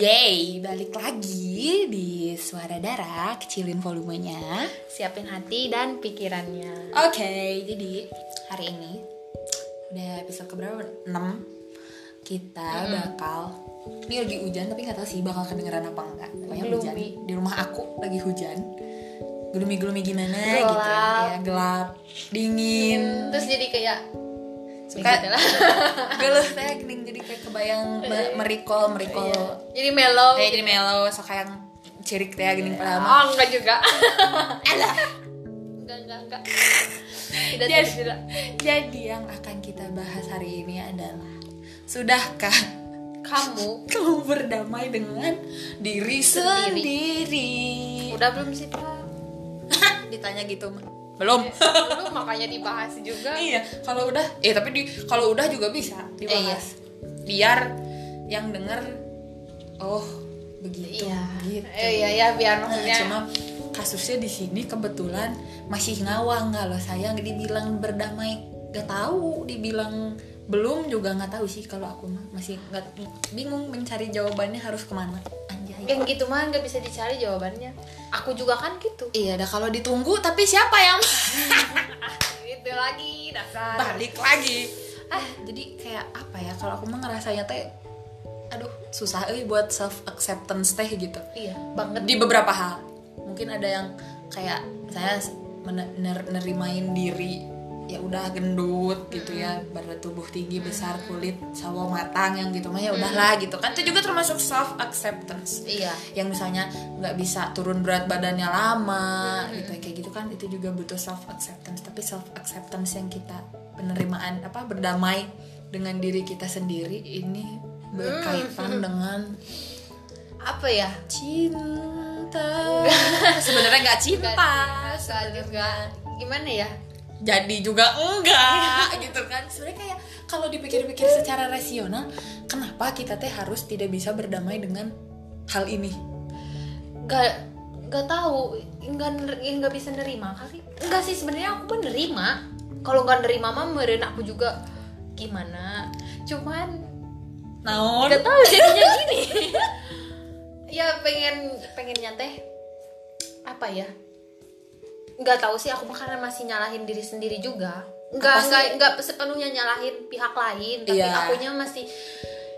Yeay, balik lagi di Suara Darah, kecilin volumenya. siapin hati dan pikirannya Oke, jadi hari ini udah episode keberapa? 6 Kita bakal ini lagi hujan tapi nggak tahu sih bakal kedengeran apa enggak. Pokoknya hujan. Di rumah aku lagi hujan. Gloomy-gloomy gimana Gelap. gitu ya, gelap, dingin. terus jadi kayak Suka gitu lah. geluh teh geuning jadi kayak kebayang me- merikol merikol jadi mellow kayak jadi melo so kayak cirik teh gini padahal mah. oh enggak juga. Alah. Enggak enggak enggak. Tidak Jadi- tidak. Jadi yang akan kita bahas hari ini adalah Sudahkah kamu? kamu berdamai dengan diri sendiri? udah belum sih pak? Ditanya gitu mah. Belum. dulu makanya dibahas juga iya, kalau udah eh tapi di kalau udah juga bisa dibahas. Biar yang denger oh begitu iya gitu. eh, iya ya biar Nah, maksudnya cuma kasusnya di sini kebetulan masih ngawang kalau saya dibilang berdamai gak tahu dibilang belum juga nggak tahu sih kalau aku mah masih nggak bingung mencari jawabannya harus ke mana. Anjay. Yang gitu mah nggak bisa dicari jawabannya. Aku juga kan gitu. Iya dah kalau ditunggu tapi siapa yang itu lagi dasar. Balik lagi. Ah jadi kayak apa ya kalau aku mah ngerasanya teh aduh susah euy buat self acceptance teh gitu. Iya banget. Di beberapa hal. Mungkin ada yang kayak saya men- ner- nerimain diri ya udah gendut gitu ya badan tubuh tinggi besar kulit sawo matang yang gitu mah ya udahlah gitu kan. Itu juga termasuk self acceptance. Iya. Yang misalnya nggak bisa turun berat badannya lama gitu kayak gitu kan itu juga butuh self acceptance. Tapi self acceptance yang kita penerimaan apa berdamai dengan diri kita sendiri ini berkaitan dengan apa ya? Cinta. Sebenarnya nggak cinta. Sebenarnya. gimana ya jadi juga enggak gitu kan. Sebenarnya kayak kalau dipikir-pikir secara rasional kenapa kita teh harus tidak bisa berdamai dengan hal ini? Nggak nggak tahu. Nggak nggak bisa nerima kali. Enggak sih sebenarnya aku pun nerima. Kalau nggak nerima mah meren aku juga gimana? Cuman naon? nggak tahu jadinya gini. Ya pengen pengennya teh apa ya nggak tahu sih aku karena masih nyalahin diri sendiri juga. Nggak nggak nggak sepenuhnya nyalahin pihak lain tapi Iya. akunya masih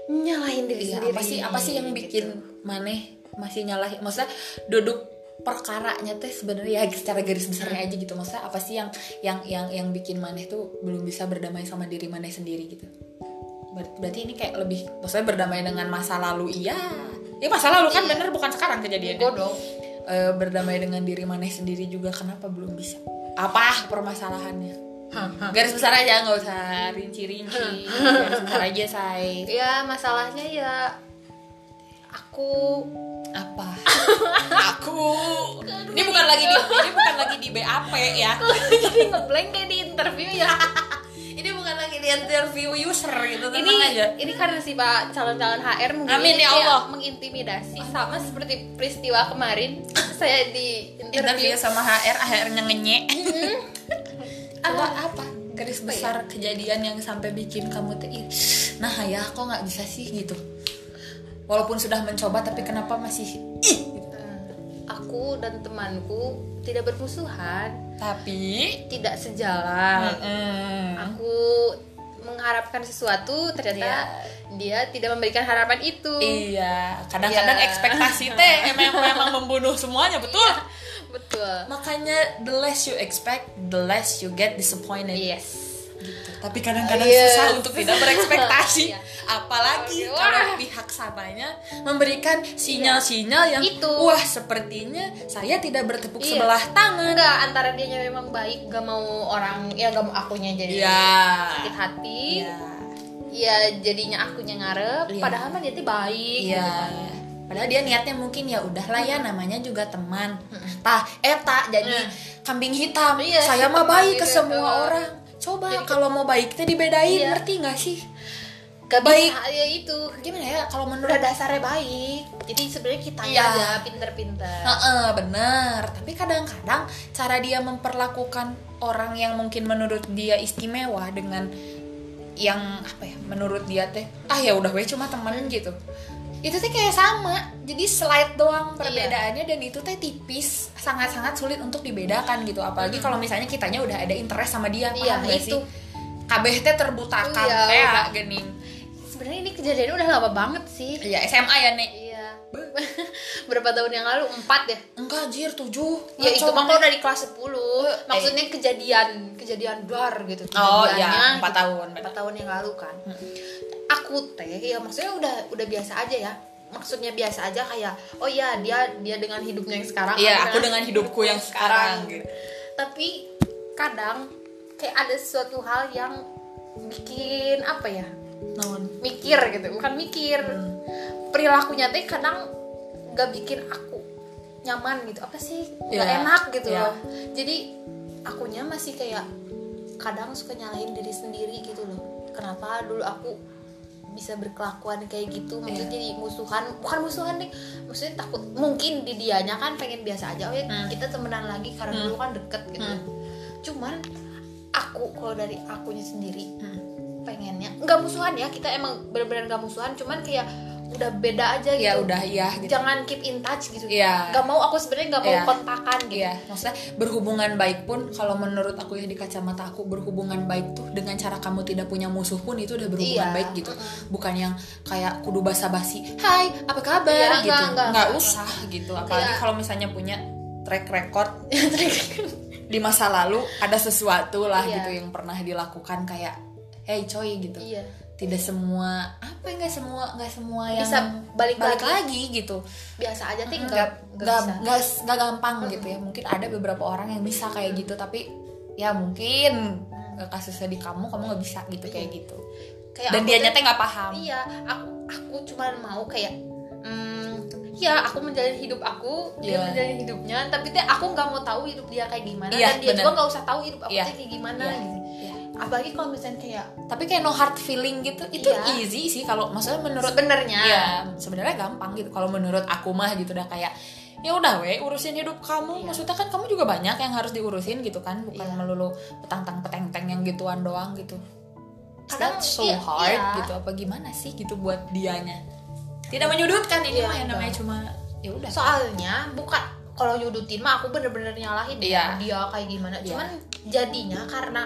nyalahin diri Iya, sendiri apa sih apa sih yang bikin maneh masih nyalahin? Maksudnya duduk perkaranya teh sebenarnya ya secara garis besarnya aja gitu. Maksudnya apa sih yang yang yang yang bikin maneh tuh belum bisa berdamai sama diri maneh sendiri gitu? Ber- berarti ini kayak lebih maksudnya berdamai dengan masa lalu iya. Ya masa lalu kan Iya. bener bukan sekarang kejadiannya. Gue Eh, berdamai dengan diri maneh sendiri juga kenapa belum bisa? Apa permasalahannya? Garis besar aja nggak usah rinci-rinci. Garis besar aja say. Ya masalahnya ya aku. Apa? Aku. Ini bukan lagi di ini bukan lagi di BAP ya. Jadi ngeblank kayak di interview ya interview user gitu tenang ini aja. ini karena si pak calon-calon HR mungkin Amin, ya Allah. mengintimidasi. Sama seperti peristiwa kemarin saya di interview. Interview sama HR akhirnya ngenye apa? apa? Garis besar kejadian yang sampai bikin kamu tuh nah ya kok nggak bisa sih? Gitu. Walaupun sudah mencoba tapi kenapa masih ih? Gitu. aku dan temanku tidak bermusuhan. Tapi tidak sejalan. Mm, aku mengharapkan sesuatu ternyata Iya. dia tidak memberikan harapan itu iya kadang-kadang Iya. ekspektasi teh memang memang membunuh semuanya betul betul makanya the less you expect the less you get disappointed yes. Tapi kadang-kadang Yes. susah untuk tidak berekspektasi Iya. apalagi kalau wah. pihak sananya memberikan sinyal-sinyal yang Itu. wah sepertinya saya tidak bertepuk Iya. sebelah tangan enggak antara dia memang baik gak mau orang ya gak mau akunya jadi Iya. sakit hati Iya. ya jadinya akunya ngarep Iya. padahal mah dia tuh baik Iya. gitu kan. Padahal dia niatnya mungkin ya udahlah ya namanya juga teman. Tah, eta jadi Hmm. kambing hitam. Iya, Saya mah baik ke semua orang. Coba Jadi- kalau mau baik teh dibedain, Iya. ngerti nggak sih? gak Baik. ya itu Gimana ya kalau menurut dasarnya baik jadi sebenarnya kita Iya. aja pinter-pinter Heeh, bener. Tapi kadang-kadang cara dia memperlakukan orang yang mungkin menurut dia istimewa dengan yang apa ya menurut dia teh ah ya udah weh cuma temen gitu itu teh kayak sama jadi slide doang Iya. perbedaannya dan itu teh tipis sangat-sangat sulit untuk dibedakan gitu. Apalagi kalau misalnya kitanya udah ada interest sama dia Iya, paham gak itu. sih? Kabeh teh terbutakan Iya, kayak udah. gening. Sebenarnya ini kejadiannya udah lama banget sih. Ya SMA ya nek? Iya. Berapa tahun yang lalu? Empat ya enggak anjir tujuh. Ya itu mah kalau dari kelas 10 maksudnya kejadian kejadian bar gitu. Oh, kejadiannya iya, empat gitu. tahun, empat tahun yang lalu kan aku teh ya maksudnya udah udah biasa aja ya. Maksudnya biasa aja kayak oh ya dia dia dengan hidupnya yang sekarang Iya, aku dengan hidupku yang sekarang, gitu. tapi kadang kayak ada suatu hal yang bikin apa ya non mikir gitu. Bukan mikir. Perilakunya teh kadang gak bikin aku nyaman gitu. Apa sih? Gak Iya, enak gitu iya. loh. Jadi akunya masih kayak kadang suka nyalahin diri sendiri gitu loh. Kenapa? Dulu aku bisa berkelakuan kayak gitu maksudnya Iya. jadi musuhan bukan musuhan nih maksudnya takut mungkin di dianya kan pengen biasa aja oh ya Hmm. kita temenan lagi karena Hmm. dulu kan deket gitu Hmm. cuman aku kalau dari akunya sendiri Hmm. pengennya nggak musuhan ya kita emang benar-benar nggak musuhan cuman kayak udah beda aja gitu ya udah iya gitu jangan keep in touch gitu Iya. nggak mau aku sebenarnya nggak mau Iya. kontakan gitu Iya, maksudnya berhubungan baik pun kalau menurut aku ya di kacamata aku berhubungan baik tuh dengan cara kamu tidak punya musuh pun itu udah berhubungan Iya, baik gitu. Bukan yang kayak kudu basa-basi, "Hai, apa kabar?" Iya, gitu. enggak, enggak, Nggak enggak. usah gitu. Apalagi Kayak- kalau misalnya punya track record di masa lalu ada sesuatu lah Iya. gitu yang pernah dilakukan kayak, "Hey coy" gitu. iya Tidak semua apa ya, nggak semua nggak semua yang Bisa balik balik lagi. lagi gitu biasa aja ting nggak nggak nggak bisa nggak nggak gampang gitu ya mungkin ada beberapa orang yang bisa kayak gitu tapi ya mungkin Hmm. kasusnya di kamu kamu nggak bisa gitu kayak gitu kayak dan dia nyata nggak paham iya aku aku cuman mau kayak hmm, ya aku menjalani hidup aku dia Iya. menjalani hidupnya tapi teh aku nggak mau tahu hidup dia kayak gimana Iya, dan dia bener. juga nggak usah tahu hidup aku Iya. teh kayak gimana Iya. gitu Iya. Apalagi kalau misalnya kayak tapi kayak no hard feeling gitu itu Iya. easy sih kalau maksudnya menurut sebenarnya ya sebenarnya gampang gitu kalau menurut aku mah gitu udah kayak ya udah we urusin hidup kamu Iya. maksudnya kan kamu juga banyak yang harus diurusin gitu kan bukan Iya. melulu petang-tang peteng-teng yang gituan doang gitu Kadang, so iya, hard iya. gitu apa gimana sih gitu buat dianya tidak menyudutkan ini Iya, mah yang namanya cuma ya udah soalnya bukan kalau nyudutin mah aku bener-bener nyalahin Iya. ya dia kayak gimana Iya. cuman jadinya karena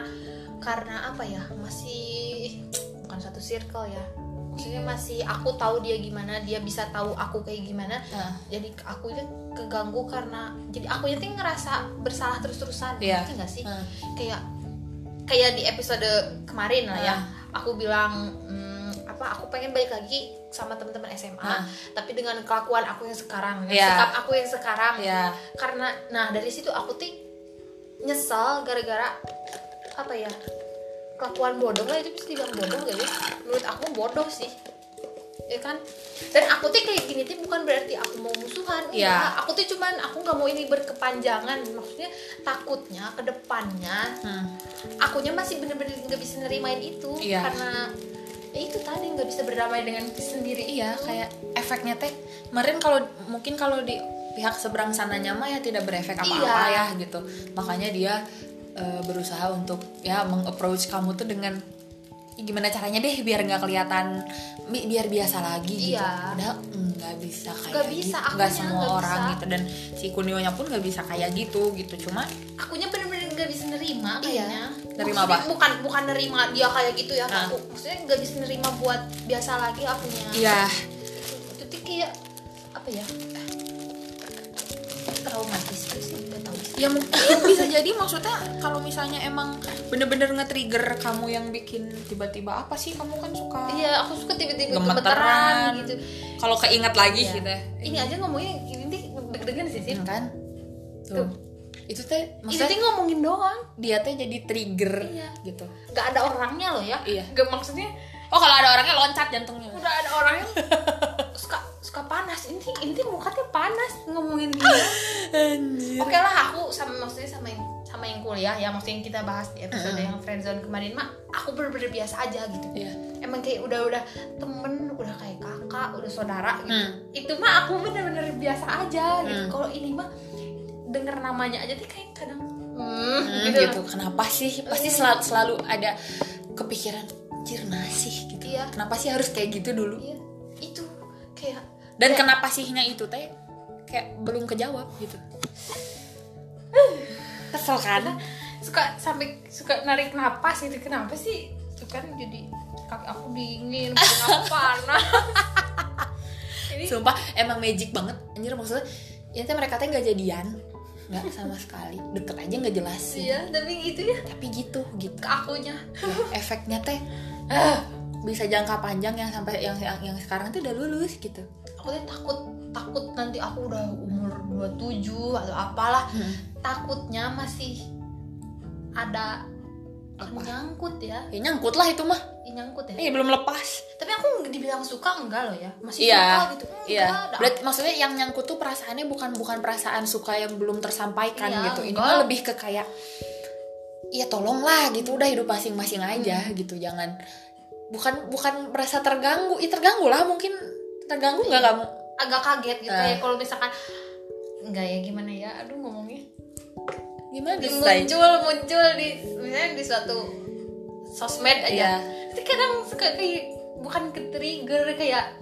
karena apa ya masih bukan satu circle ya maksudnya masih aku tahu dia gimana dia bisa tahu aku kayak gimana Nah, jadi aku itu keganggu karena jadi aku itu ngerasa bersalah terus-terusan Iya. ngerti nggak sih nah, kayak kayak di episode kemarin lah ya Ah. aku bilang hmm, apa aku pengen balik lagi sama teman-teman SMA Ah. tapi dengan kelakuan aku yang sekarang Iya. sikap aku yang sekarang ya karena nah dari situ aku tuh nyesel gara-gara apa ya kelakuan bodoh lah itu bisa dibilang bodoh gak ya menurut aku bodoh sih ya kan dan aku tuh kayak gini tuh bukan berarti aku mau musuhan Iya. enggak. aku tuh cuman aku nggak mau ini berkepanjangan maksudnya takutnya ke depannya hmm. akunya masih bener-bener nggak bisa nerimain itu Iya. karena ya itu tadi nggak bisa berdamai dengan diri sendiri iya kayak efeknya teh kemarin kalau mungkin kalau di pihak seberang sananya mah ya tidak berefek apa-apa Iya. ya gitu makanya dia eh, berusaha untuk ya mengapproach kamu tuh dengan "Ih, gimana caranya deh biar nggak kelihatan bi- biar biasa lagi gitu Iya. padahal nggak bisa kayak Nggak bisa, gitu nggak semua nggak orang bisa. gitu dan si kunionya pun nggak bisa kayak gitu gitu cuma akunya bener-bener nggak bisa nerima Iya. kayaknya Nerima Maksudnya apa? bukan bukan nerima dia kayak gitu ya Ah. aku maksudnya nggak bisa nerima buat biasa lagi akunya iya itu tuh kayak apa ya traumatis ya mungkin bisa jadi maksudnya kalau misalnya emang bener-bener nge-trigger kamu yang bikin tiba-tiba apa sih kamu kan suka iya aku suka tiba-tiba Gemeteran. gemeteran gitu kalau keingat lagi Iya. gitu ya ini aja ngomongnya ini deg-degan sih sih Hmm, kan tuh Tuh. itu teh itu maksudnya tuh ngomongin doang dia teh jadi trigger Iya. gitu nggak ada orangnya loh ya Iya. nggak maksudnya oh kalau ada orangnya loncat jantungnya udah ada orangnya suka suka panas ini ini mukanya panas ngomongin dia anjir Oke lah aku sama maksudnya sama yang sama yang kuliah ya maksudnya yang kita bahas di episode Mm-mm. yang friendzone kemarin mah aku bener-bener biasa aja gitu Iya. emang kayak udah-udah temen udah kayak kakak udah saudara gitu Hmm. itu mah aku bener-bener biasa aja gitu Hmm. kalau ini mah denger namanya aja tuh kayak kadang hmm, Hmm, gitu, gitu. kenapa sih pasti selalu, selalu ada kepikiran anjir nasi gitu. Iya. kenapa sih harus kayak gitu dulu? Iya, itu kayak dan Kayak- kenapa sihnya itu teh kayak belum kejawab gitu. Kesel kan? Suka sampai suka narik napas gitu. Kenapa sih? Itu kan jadi kaki aku dingin aku panas. Ini sumpah emang magic banget. Anjir maksudnya ya teh mereka teh nggak jadian. Nggak sama sekali. Deket aja nggak jelas sih iya tapi gitu ya. Tapi gitu gitu. Ke akunya. Ya, efeknya teh ah, bisa jangka panjang yang sampai yang yang, yang sekarang tuh udah lulus gitu. Aku tuh takut takut nanti aku udah umur 27 atau apalah takutnya masih ada Apa? nyangkut ya. Ya nyangkut lah itu mah. Ih, nyangkut ya? Eh belum lepas. Tapi aku dibilang suka enggak loh ya? Masih Iya, suka gitu? Enggak iya. ada. Berarti maksudnya yang nyangkut tuh perasaannya bukan bukan perasaan suka yang belum tersampaikan Iya, gitu. Ini enggak. mah lebih ke kayak, ya tolonglah gitu, udah hidup masing-masing aja Hmm. gitu, jangan bukan bukan merasa terganggu, ya terganggu lah mungkin terganggu nggak kamu? agak kaget gitu Ah. ya kalau misalkan enggak ya gimana ya aduh ngomongnya Gimana? Muncul muncul di misalnya di suatu sosmed aja Iya. tapi kadang suka kayak bukan ke trigger kayak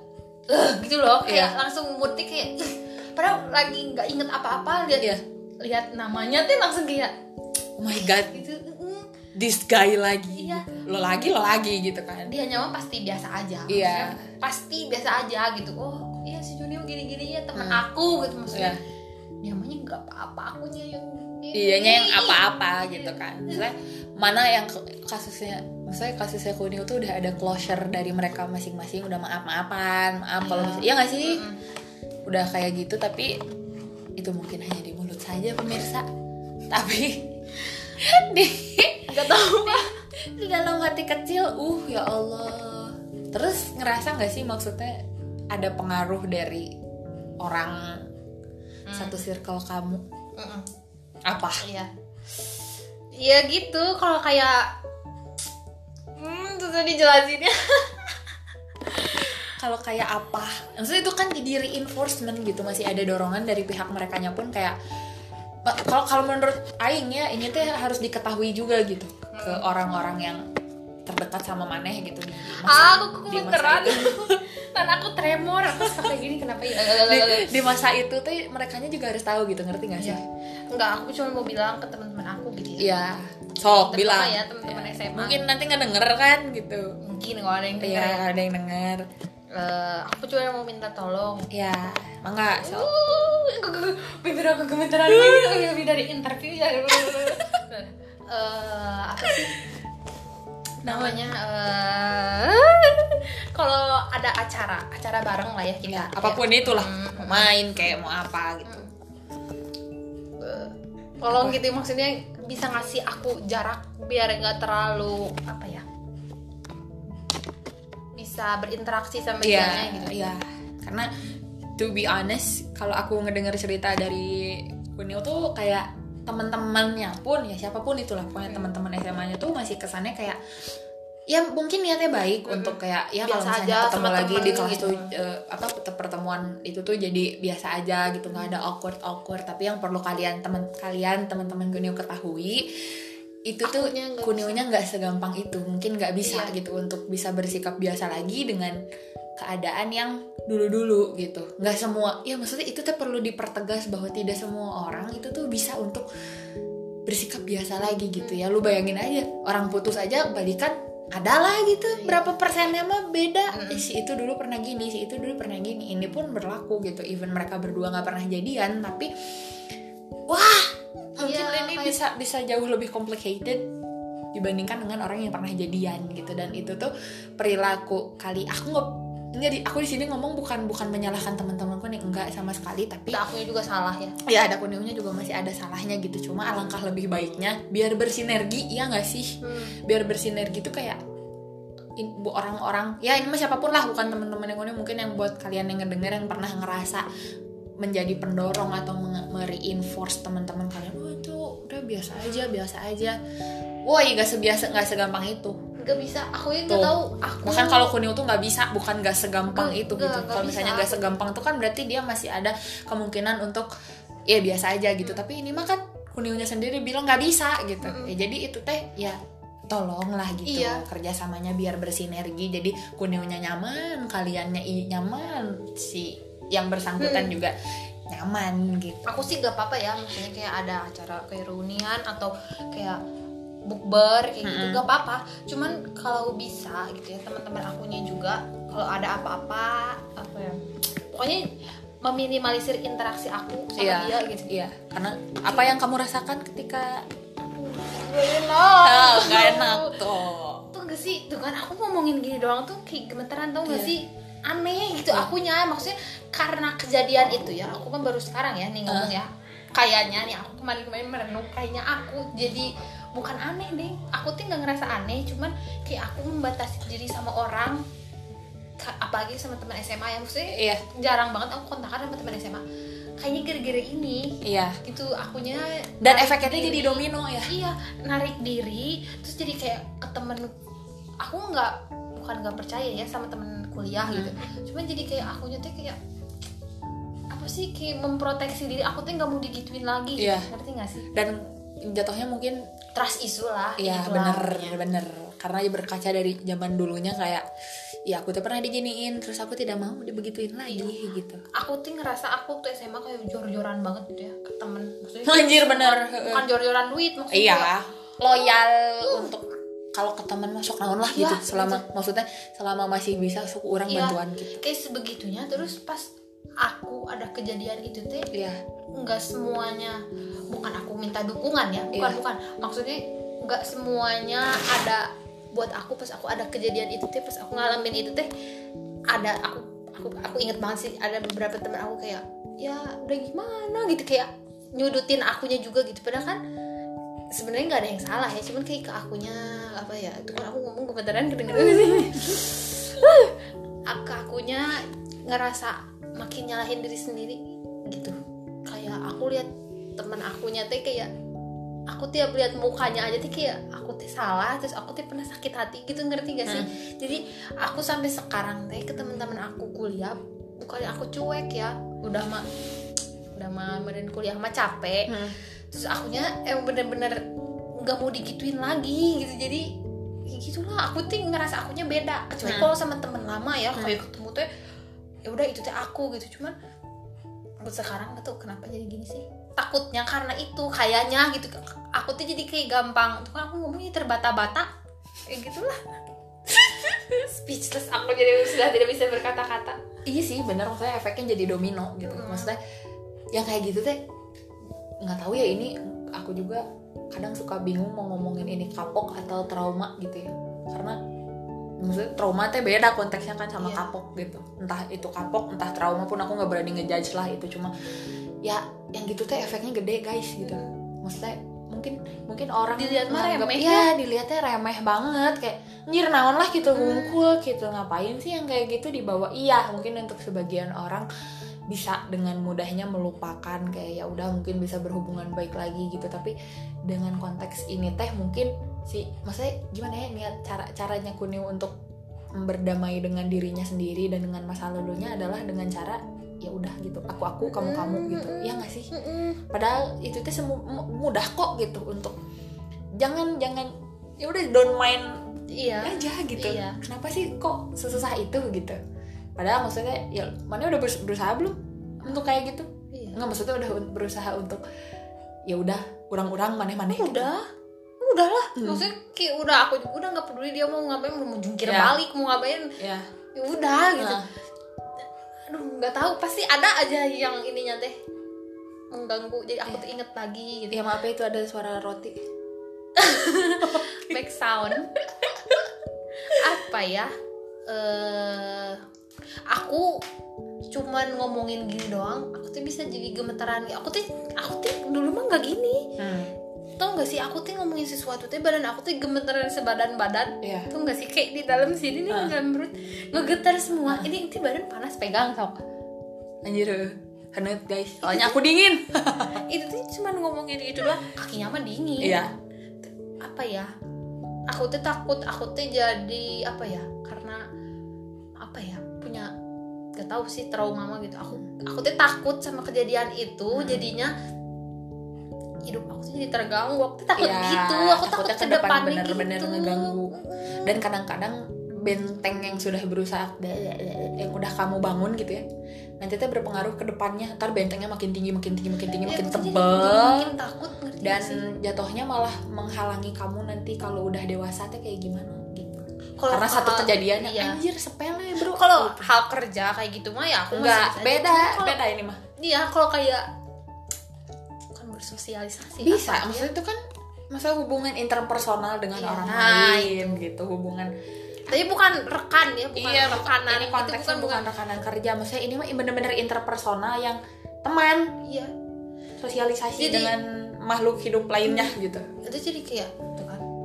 gitu loh kayak Iya. langsung moodnya kayak padahal lagi nggak inget apa-apa lihat Iya. lihat namanya tuh langsung kayak Oh my god, gitu "Mm." this guy lagi. Iya. Lo lagi lo lagi gitu kan? dia nyawa pasti biasa aja Iya. Maksudnya pasti biasa aja gitu oh iya si Junio gini-gini ya teman Hmm. aku gitu maksudnya Iya. namanya nggak apa-apa akunya yang gini. Iyanya yang apa-apa gitu kan. Misalnya mana yang kasusnya misalnya kasusnya Kunio tuh udah ada closure dari mereka masing-masing udah maaf-maafan maaf kalau Iya. misalnya iya nggak sih Mm-mm. udah kayak gitu tapi itu mungkin hanya di mulut saja pemirsa tapi di nggak tahu di dalam hati kecil uh ya Allah terus ngerasa nggak sih maksudnya ada pengaruh dari orang satu circle kamu Mm-mm. apa Iya. Iya gitu kalau kayak hmm susah dijelasinnya. kalau kayak apa maksudnya itu kan jadi reinforcement gitu masih ada dorongan dari pihak mereka pun kayak kalau kalau menurut Aing ya ini tuh harus diketahui juga gitu ke orang-orang yang terdekat sama maneh gitu di masa, Ah, aku di masa kementeran. itu. Dan aku tremor, aku kayak gini kenapa ya? di, di masa itu tuh mereka juga harus tahu gitu ngerti gak sih? Iya. Enggak, aku cuma mau bilang ke teman-teman aku gitu ya. Iya, sok bilang. ya teman-teman Iya. SMA. Mungkin nanti nggak denger kan gitu. Mungkin kalau ada yang denger Iya, ya. ada yang denger. Eh, aku cuma mau minta tolong. Ya, mangga. Sok. Uh, bibir aku gemeteran lagi lebih dari interview ya. Eh, apa sih namanya? eh kalau ada acara, acara bareng lah ya kita. Ya, apa pun itulah, Hmm. mau main kayak mau apa gitu. Eh, tolong gitu maksudnya bisa ngasih aku jarak biar nggak terlalu apa ya bisa berinteraksi sama Iya, dianya gitu iya. Karena to be honest, kalau aku ngedenger cerita dari Kunio tuh kayak teman-temannya pun ya siapa pun itulah pokoknya teman-teman SMA-nya tuh masih kesannya kayak ya mungkin niatnya baik untuk kayak ya kalau Biasa misalnya aja ketemu lagi di kelas gitu. tuh eh, apa pertemuan itu tuh jadi biasa aja gitu nggak ada awkward awkward tapi yang perlu kalian teman kalian teman-teman Kunio ketahui itu tuh Akunya nggak Kunionya nggak segampang itu. Mungkin nggak bisa Iya. gitu untuk bisa bersikap biasa lagi dengan keadaan yang dulu-dulu gitu. Nggak semua ya maksudnya itu tuh perlu dipertegas bahwa tidak semua orang itu tuh bisa untuk bersikap biasa lagi gitu ya. Lu bayangin aja orang putus aja balikan adalah gitu. Iya. berapa persennya mah beda. Eh, si itu dulu pernah gini si itu dulu pernah gini. Ini pun berlaku gitu. Even mereka berdua nggak pernah jadian tapi wah bisa bisa jauh lebih complicated dibandingkan dengan orang yang pernah jadian gitu. Dan itu tuh perilaku kali aku nggak enggak di aku di sini ngomong bukan bukan menyalahkan teman-temanku nih enggak sama sekali tapi Nah, akunya juga salah ya. Ya ada kuningnya juga masih ada salahnya gitu. Cuma alangkah lebih baiknya biar bersinergi ya nggak sih? Hmm. biar bersinergi tuh kayak orang-orang ya ini mah siapa pun lah bukan teman-teman yang ini mungkin yang buat kalian yang ngedenger yang pernah ngerasa menjadi pendorong atau mereinforce teman-teman kalian oh itu udah biasa aja biasa aja. Woi gak sebiasa nggak segampang itu. Nggak bisa. Aku yang nggak tahu. Aku bahkan kalau kunil tuh nggak bisa bukan nggak segampang Nggak, itu nggak, gitu. nggak kalau misalnya nggak segampang tuh kan berarti dia masih ada kemungkinan untuk ya biasa aja gitu. Tapi ini mah kan kunilnya sendiri bilang nggak bisa gitu. Mm-mm. ya jadi itu teh ya tolonglah gitu Iya. kerjasamanya biar bersinergi. Jadi kunilnya nyaman kaliannya nyaman si yang bersangkutan Hmm. juga nyaman gitu aku sih gak apa-apa ya misalnya kayak ada acara kayak reunian atau kayak bukber kayak gitu Mm-mm. gak apa-apa cuman kalau bisa gitu ya teman-teman akunya juga kalau ada apa-apa apa ya pokoknya meminimalisir interaksi aku sama Iya. dia gitu iya karena apa yang kamu rasakan ketika Gak enak ah, nggak enak tuh tuh gak sih tuh kan aku ngomongin gini doang tuh kayak gemeteran tau gak Iya. sih aneh gitu Iya. akunya. Maksudnya karena kejadian itu ya aku kan baru sekarang ya nih ngomong ya. Kayaknya nih aku kemarin-kemarin merenung kayaknya aku jadi bukan aneh deh. Aku tuh nggak ngerasa aneh cuman kayak aku membatasi diri sama orang apalagi sama teman SMA ya. Maksudnya iya. jarang banget aku kontakan sama teman SMA kayaknya gara-gara ini iya. gitu akunya dan efeknya diri. jadi domino ya. Iya narik diri terus jadi kayak ke temen aku nggak bukan nggak percaya ya sama temen kuliah gitu. Cuman jadi kayak akunya tuh kayak apa sih kayak memproteksi diri aku tuh nggak mau digituin lagi. Iya. ngerti nggak sih? Dan jatuhnya mungkin trust isu lah Iya itulah bener pokoknya. bener. Karena ya berkaca dari zaman dulunya kayak ya aku tuh pernah diginiin terus aku tidak mau dibegituin lagi Iya. gitu. Aku tuh ngerasa aku tuh SMA kayak jor-joran banget gitu ya ke temen. Maksudnya Anjir, bener. bukan jor-joran duit maksudnya iya. loyal untuk kalau ke teman masuk naon lah Iya, gitu selama maksudnya selama masih bisa suku orang Iya. bantuan gitu. kayak sebegitunya terus pas aku ada kejadian itu teh iya. nggak semuanya bukan aku minta dukungan ya bukan Iya. bukan. Maksudnya nggak semuanya ada buat aku pas aku ada kejadian itu teh pas aku ngalamin itu teh ada aku aku aku inget banget sih ada beberapa teman aku kayak ya udah gimana? Gitu kayak nyudutin akunya juga gitu. Padahal kan sebenarnya nggak ada yang salah ya cuman kayak ke akunya apa ya itu kan aku ngomong kebetulan kedengeran sih. Aku akunya ngerasa makin nyalahin diri sendiri gitu. Kayak aku lihat teman akunya teh kayak aku tiap lihat mukanya aja tuh kayak aku teh salah terus aku teh pernah sakit hati gitu ngerti gak sih? Jadi aku sampai sekarang teh ke teman-teman aku kuliah bukannya aku cuek ya udah mah udah mah meren kuliah mah capek. Hmm. Terus akunya emang bener-bener nggak mau digituin lagi gitu. Jadi ya gitulah. Aku tuh ngerasa akunya beda. Kecuali Hmm. kalau sama temen lama ya Hmm. kayak ketemu tuh ya udah itu teh aku gitu. Cuman buat sekarang gak tau kenapa jadi gini sih. Takutnya karena itu kayaknya gitu. Aku tuh jadi kayak gampang. Tuh kan aku ngomongnya terbata-bata. Kayak gitulah. Speechless. Aku jadi sudah tidak bisa berkata-kata. Iya sih bener. Maksudnya efeknya jadi domino gitu. Hmm. maksudnya yang kayak gitu teh nggak tahu ya ini aku juga kadang suka bingung mau ngomongin ini kapok atau trauma gitu ya. Karena maksudnya trauma teh beda konteksnya kan sama Iya. kapok gitu. Entah itu kapok entah trauma pun aku nggak berani ngejudge lah itu. Cuma ya yang gitu teh efeknya gede guys gitu. Maksudnya mungkin mungkin orang Dilihat mah remeh ya. dilihatnya remeh banget. Kayak nyir naon lah gitu Hmm. ngumpul gitu. Ngapain sih yang kayak gitu dibawa? Iya mungkin untuk sebagian orang bisa dengan mudahnya melupakan kayak ya udah mungkin bisa berhubungan baik lagi gitu. Tapi dengan konteks ini teh mungkin si maksudnya gimana ya niat cara caranya kuning untuk berdamai dengan dirinya sendiri dan dengan masa lalunya adalah dengan cara ya udah gitu. Aku aku kamu kamu gitu. Ya nggak sih? Padahal itu mu- mudah kok gitu untuk jangan jangan ya udah don't mind iya. aja gitu. Iya. kenapa sih kok sesusah itu gitu padahal maksudnya ya mana udah berus- berusaha belum untuk kayak gitu? Iya. Nggak maksudnya udah berusaha untuk ya udah kurang-kurang maneh-maneh gitu. udah. Udah lah. Hmm. maksudnya kayak udah aku juga udah nggak peduli dia mau ngapain mau jungkir Ya. balik mau ngapain. Ya ya udah gitu. Nah, aduh nggak tahu. Pasti ada aja yang ininya teh mengganggu. Jadi aku tuh inget lagi gitu. Ya maaf itu ada suara roti. Back sound. Apa ya? Eh aku cuman ngomongin gini doang aku tuh bisa jadi gemeteran aku tuh aku tuh dulu mah nggak gini. Hmm. tau gak sih aku tuh ngomongin sesuatu tuh badan aku tuh gemeteran sebadan badan ya tau gak sih kayak di dalam sini nih di dalam perut ngegetar semua. Ini inti badan panas pegang tau gak? anjir hanet guys. Soalnya aku dingin. Itu tuh cuman ngomongin gitu doang. Kakinya mah dingin. Iya. Apa ya? Aku tuh takut aku tuh jadi apa ya? Karena apa ya punya gak tahu sih trauma mah gitu aku aku tuh takut sama kejadian itu Hmm. jadinya hidup aku tuh jadi terganggu aku tuh takut Iya, gitu aku takut ke depan depannya bener-bener gitu ngeganggu. dan kadang-kadang benteng yang sudah berusaha yang udah kamu bangun gitu ya nanti itu berpengaruh ke depannya ntar bentengnya makin tinggi makin tinggi makin tinggi Ya, makin takut ngerti dan sih? jatuhnya malah menghalangi kamu nanti kalau udah dewasa teh kayak gimana Kalau karena satu kejadian iya. anjir sepele bro. Kalau hal kerja kayak gitu mah ya aku bisa. beda. Kalau- beda ini mah. Iya kalau kayak kan bersosialisasi bisa apa ya? maksudnya itu kan masalah hubungan interpersonal dengan Iya, orang nah, lain gitu hubungan. Tapi bukan rekan ya bukan iya rekanan. Ini itu konteksnya bukan bukan, bukan rekanan kerja. Maksudnya ini mah bener-bener interpersonal yang teman. Iya. Sosialisasi Jadi- dengan makhluk hidup lainnya gitu. Itu jadi kayak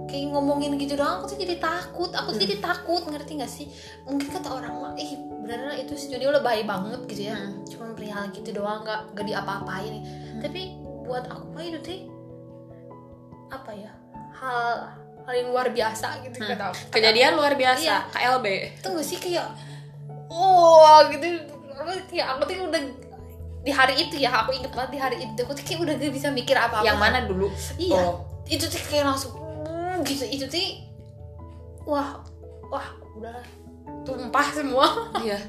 kayak ngomongin gitu doang aku tuh jadi takut. Aku tuh jadi takut ngerti gak sih? Mungkin kata orang mah ih beneran itu studio lebay banget gitu ya. Hmm. cuma perihal gitu doang nggak gak diapa-apain. Tapi buat aku mah itu teh apa ya hal hal yang luar biasa gitu Hmm. kata aku. kejadian luar biasa Iya. KLB tuh gak sih kayak oh gitu. Kayak aku tuh udah di hari itu ya aku inget banget di hari itu aku tuh kayak udah gak bisa mikir apa-apa. Yang mana dulu? Iya. Oh. itu tuh kayak langsung mm, gitu itu tuh wah wah udah tumpah semua. Iya.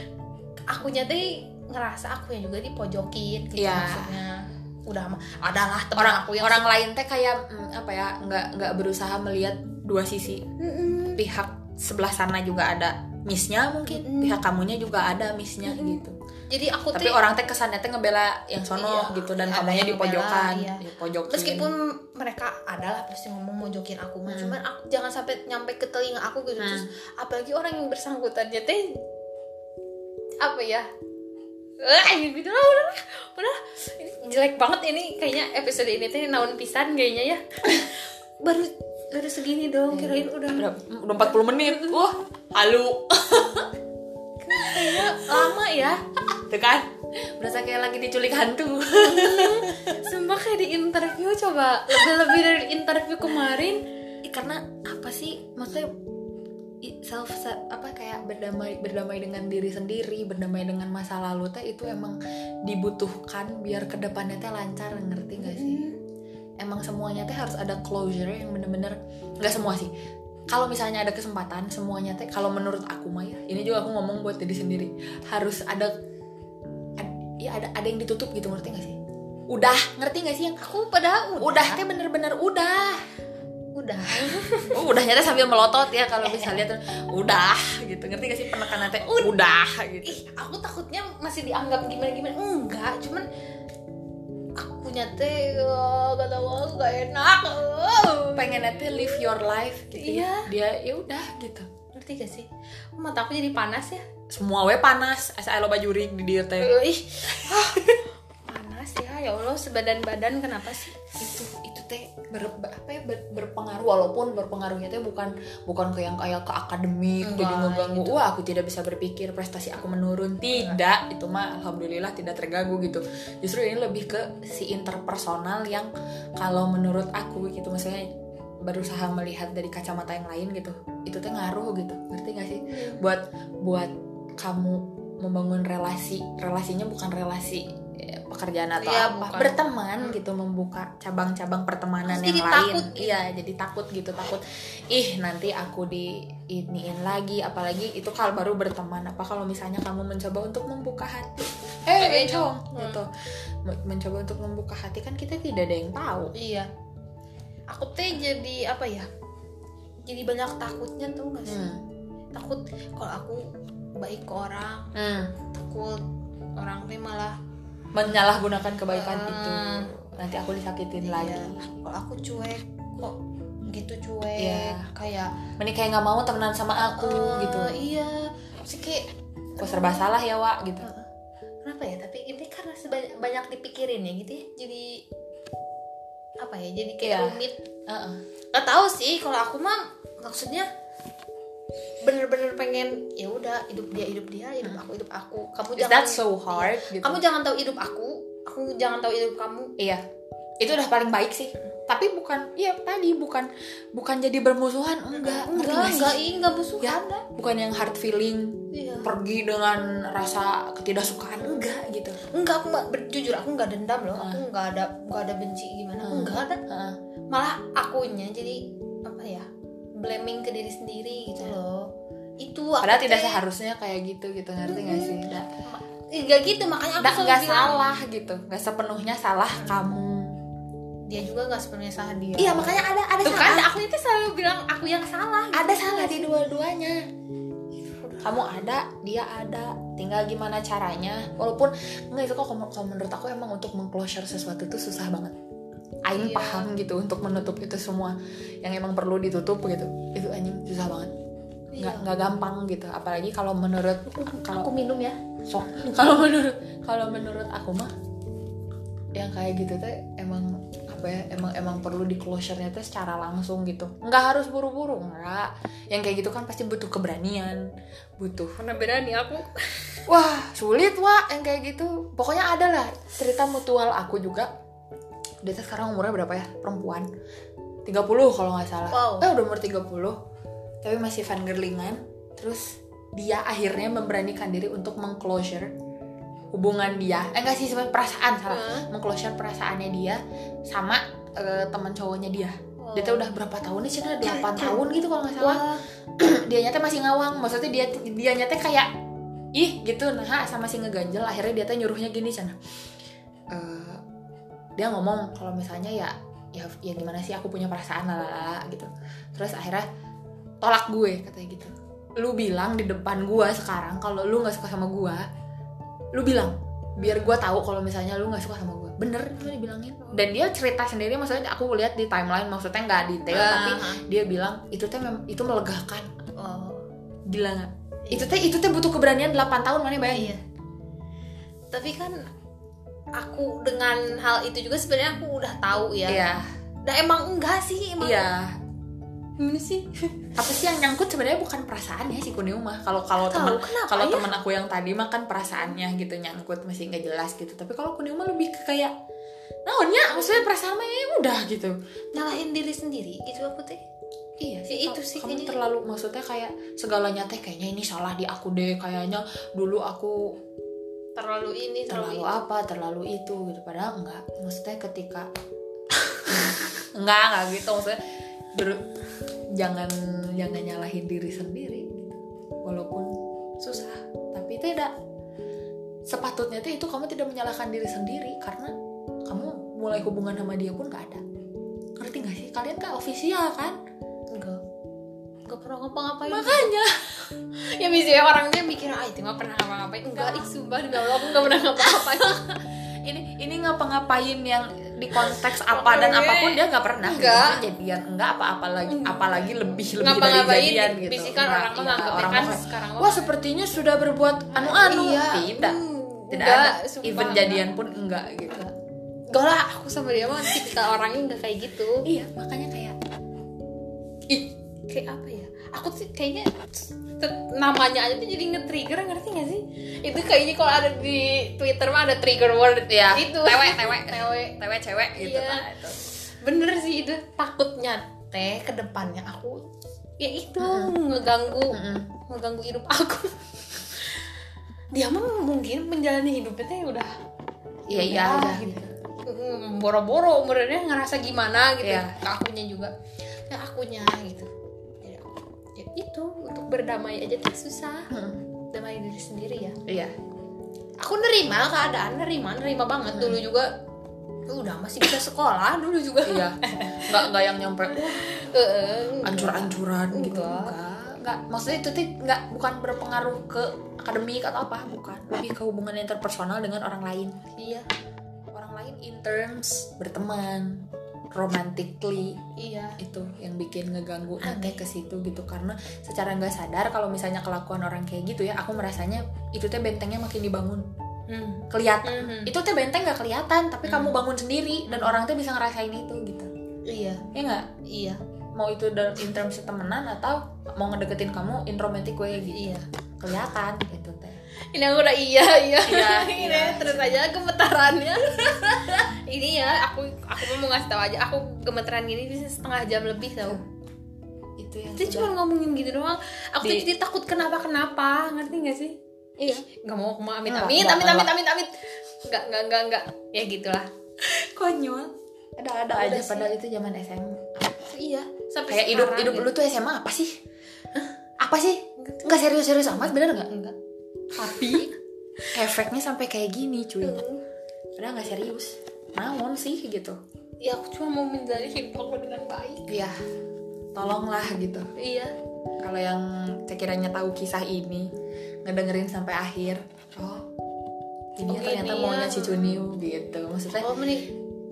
Akunya tuh ngerasa aku yang juga dipojokin gitu Iya. maksudnya. Udah mah adalah teman orang aku yang orang lain teh kayak mm, apa ya nggak nggak berusaha melihat dua sisi. Mm-mm. pihak sebelah sana juga ada missnya mungkin Mm-mm. pihak kamunya juga ada missnya Mm-mm. gitu jadi aku tapi tuh orang teh kesannya teh ngebela yang sono Iya, gitu dan ada kamunya di pojokan iya. di pojokin meskipun mereka adalah pasti ngomong mojokin aku Hmm. cuman aku jangan sampai nyampe ke telinga aku gitu Hmm. terus apalagi orang yang bersangkutannya teh apa ya eh gitu lah udah udah ini jelek banget ini kayaknya episode ini teh naon pisan kayaknya ya baru baru segini dong kirain udah. Udah, udah 40 menit. Wah halu. Lama ya. Tuh kan? Berasa kayak lagi diculik hantu. Sumpah kayak di interview coba lebih lebih dari interview kemarin. Karena apa sih? Maksudnya self apa kayak berdamai berdamai dengan diri sendiri berdamai dengan masa lalu teh itu emang dibutuhkan biar ke depannya teh lancar ngerti gak sih emang semuanya teh harus ada closure yang bener-bener nggak semua sih. Kalau misalnya ada kesempatan semuanya teh kalau menurut aku mah ya ini juga aku ngomong buat diri sendiri harus ada ad- ya ada ada yang ditutup gitu ngerti gak sih? Udah ngerti gak sih yang aku? Padahal udah. Teh bener-bener udah. Udah. Oh, udah nyata sambil melotot ya kalau bisa lihat. Udah gitu. Ngerti gak sih penekanan teh? Udah. Gitu. Ih aku takutnya masih dianggap gimana gimana enggak cuman aku nyate gak tau aku gak enak oh. pengen nanti live your life gitu Iya. ya. dia ya udah gitu. Ngerti gak sih? Mata aku jadi panas ya? Semua we panas. Asa lo bajurik di dia teh. Ih. Ah, panas ya ya allah. Sebadan badan kenapa sih? Itu itu teh ber, apa ya, ber- berpengaruh walaupun berpengaruhnya teh bukan bukan ke yang kayak ke akademik Enggak, jadi ngeganggu. gitu. wah aku tidak bisa berpikir prestasi aku menurun. Tidak itu mah alhamdulillah tidak terganggu gitu. Justru ini lebih ke si interpersonal yang kalau menurut aku gitu maksudnya berusaha melihat dari kacamata yang lain gitu itu teh ngaruh gitu. Ngerti gak sih? Buat buat kamu membangun relasi relasinya bukan relasi pekerjaan atau Iya, apa bukan. berteman gitu membuka cabang-cabang pertemanan Terus yang jadi lain takut gitu. iya jadi takut gitu takut ih nanti aku di iniin lagi apalagi itu kalau baru berteman apa kalau misalnya kamu mencoba untuk membuka hati Eh, Encong Hmm. gitu Men- mencoba untuk membuka hati kan kita tidak ada yang tahu iya aku teh jadi apa ya jadi banyak takutnya tuh gak sih hmm. takut kalau aku baik ke orang Hmm. takut orang teh malah menyalahgunakan kebaikan Hmm. itu. Nanti aku disakitin Iya. lagi. Kalau aku cuek? Kok gitu cuek? Iya. kayak Mending kayak nggak mau temenan sama aku eh, gitu. iya. Sih kayak kok serba salah ya Wak? Gitu. Eh, kenapa ya? Tapi ini karena sebanyak banyak dipikirin ya gitu ya? Jadi apa ya? Jadi kayak Iya. rumit. Heeh. nggak tahu sih. Kalau aku mah maksudnya bener-bener pengen ya udah hidup dia hidup dia hidup aku hidup aku. Kamu Is jangan that so hard gitu? Kamu jangan tahu hidup aku aku jangan tahu hidup kamu. Iya. Itu udah paling baik sih. Tapi bukan iya tadi bukan bukan jadi bermusuhan enggak. Enggak enggak enggak musuh Ya. bukan yang hard feeling iya. pergi dengan rasa ketidaksukaan enggak gitu. Enggak aku jujur aku nggak dendam loh. Ah. aku nggak ada nggak ada benci gimana Hmm. enggak ada. Heeh. malah akunya jadi apa ya blaming ke diri sendiri gitu loh. Itu padahal aku tidak teh- seharusnya kayak gitu gitu ngerti gak sih? Nggak. Eh, nggak gitu makanya aku nggak salah gitu. Nggak sepenuhnya salah kamu. Dia juga nggak sepenuhnya salah dia. Iya makanya ada ada tuh kan salah aku itu selalu bilang aku yang salah gitu. ada salah di dua-duanya. Kamu ada dia ada. Tinggal gimana caranya. Walaupun nggak itu kok kalau menurut aku emang untuk mengclosure sesuatu itu susah banget Aing Iya. paham gitu untuk menutup itu semua. Yang emang perlu ditutup gitu. Itu anjing susah banget. Nggak Iya. nggak gampang gitu. Apalagi kalau menurut kalau aku minum ya. sok. Kalau menurut kalau menurut aku mah yang kayak gitu teh emang apa ya emang emang perlu di closure-nya tuh secara langsung gitu. Nggak harus buru-buru nggak. Yang kayak gitu kan pasti butuh keberanian butuh mana beda nih aku? Wah sulit wah yang kayak gitu. Pokoknya ada lah cerita mutual aku juga dia sekarang umurnya berapa ya? Perempuan. 30 kalau nggak salah. Wow. eh udah umur 30 tapi masih fangirlingan. Terus dia akhirnya memberanikan diri untuk mengclosure hubungan dia. Eh enggak sih sebenarnya perasaan salah. Hah? mengclosure perasaannya dia sama eh, teman cowoknya dia. Dia tuh udah berapa tahun nih sih 8 tahun gitu kalau nggak salah. Dia nyata masih ngawang. Maksudnya dia dia nyata kayak ih gitu. Nah sama si ngeganjel akhirnya dia tuh nyuruhnya gini sana Eh, dia ngomong kalau misalnya ya ya ya gimana sih aku punya perasaan lalala gitu. Terus akhirnya tolak gue katanya gitu. Lu bilang di depan gue sekarang kalau lu nggak suka sama gue lu bilang biar gue tahu kalau misalnya lu nggak suka sama gue bener itu dibilangin dan dia cerita sendiri maksudnya aku lihat di timeline maksudnya nggak detail tapi Aha. dia bilang itu teh itu melegakan. Oh. Gila nggak? Itu teh itu teh butuh keberanian 8 tahun mana bayangin? Iya. Tapi kan aku dengan hal itu juga sebenarnya aku udah tahu ya. Iya. Dan emang enggak sih emang iya. Gimana sih? Apa sih yang nyangkut sebenarnya bukan perasaannya si Kunio mah kalau kalau teman kalau ya? teman aku yang tadi mah kan perasaannya gitu nyangkut masih nggak jelas gitu. Tapi kalau Kunio mah lebih ke kayak naonnya? Maksudnya perasaan mah ya udah gitu. Nyalahin diri sendiri gitu aku teh iya Ya, itu sih kamu kayaknya. terlalu maksudnya kayak segalanya teh kayaknya ini salah di aku deh kayaknya dulu aku terlalu ini terlalu, terlalu ini. apa terlalu itu gitu. Padahal enggak. Maksudnya ketika enggak enggak gitu. Maksudnya ber- jangan jangan nyalahin diri sendiri gitu. walaupun susah tapi tidak. Sepatutnya tuh itu kamu tidak menyalahkan diri sendiri karena kamu mulai hubungan sama dia pun gak ada. Ngerti gak sih? Kalian kan official kan? Enggak enggak pernah ngapa-ngapain? Makanya. Ya misalnya orang dia mikir ah itu nggak pernah ngapa-ngapain. Enggak ih sumpah demi Allah aku nggak pernah ngapa-ngapain. Ini ini ngapa-ngapain yang di konteks apa dan apa pun dia nggak pernah. Enggak. Jadian. Enggak apa-apa lagi apalagi lebih lebih dari ngapa-ngapain? jadian gitu. Bisikan orang mah iya, orang kan sekarang wah sepertinya sudah berbuat anu-anu. Iya, tidak. Hmm, tidak enggak, ada sumpah, even enggak. jadian pun enggak gitu. Enggak lah aku sama dia mah tipikal orangnya enggak kayak gitu. Iya makanya kayak ih kayak apa ya? Aku sih kayaknya namanya aja tuh jadi nge-trigger ngerti gak sih? Itu kayaknya kalau ada di Twitter mah ada trigger word ya. Itu. Tewe tewe tewe tewe cewek gitu. Iya. nah, itu. bener sih itu takutnya teh ke depannya aku ya itu ngeganggu Mm-mm. ngeganggu hidup aku. Dia mah mungkin menjalani hidupnya teh udah iya iya ya, gitu. Boro-boro umurnya ngerasa gimana gitu. Ke akunya juga. Ke akunya gitu. ya, ya itu untuk berdamai aja tuh susah. Mm. damai diri sendiri ya. Iya. Aku nerima keadaan nerima nerima banget. Dulu juga udah masih bisa sekolah dulu juga. Iya. Nggak nggak yang nyampe ancur-ancuran gitu Enggak. enggak. Enggak maksudnya itu tuh enggak bukan berpengaruh ke akademik atau apa bukan. Lebih ke hubungan interpersonal dengan orang lain. Iya. Orang lain in terms berteman romantically iya. itu yang bikin ngeganggu nanti ke situ gitu. Karena secara nggak sadar kalau misalnya kelakuan orang kayak gitu ya aku merasanya itu teh bentengnya makin dibangun. Hmm. kelihatan. Mhm. itu teh benteng nggak kelihatan tapi kamu bangun sendiri dan orang tuh bisa ngerasain itu gitu. Iya. Ya nggak? Iya. Mau itu dalam in terms temenan atau mau ngedeketin kamu in romantic way gitu. Iya. Kelihatan gitu teh. Ini aku udah iya iya. Iya, ini iya. terus aja gemetarannya ini ya aku aku mau ngasih tahu aja aku gemeteran gini bisa setengah jam lebih tau. Itu yang itu cuma ngomongin gitu doang. Aku tuh Di- jadi takut kenapa kenapa ngerti gak sih? Iya. Nggak mau aku mau amit Nggak, amit amit amit amit amit. Nggak nggak nggak nggak. Ya gitulah. Konyol. Ada ada aja sih. padahal itu zaman SMA iya. Sampai kayak hidup hidup gitu. lu tuh SMA apa sih? Hah? apa sih? Nggak serius serius amat bener nggak? Enggak tapi efeknya sampai kayak gini cuy. Padahal nggak serius naon sih gitu ya aku cuma mau menjalani hidup aku dengan baik Iya, tolonglah gitu. iya Kalau yang sekiranya tahu kisah ini, ngedengerin sampai akhir, oh, ini Oh, ternyata gini maunya ya. si Cuniu gitu. Maksudnya, oh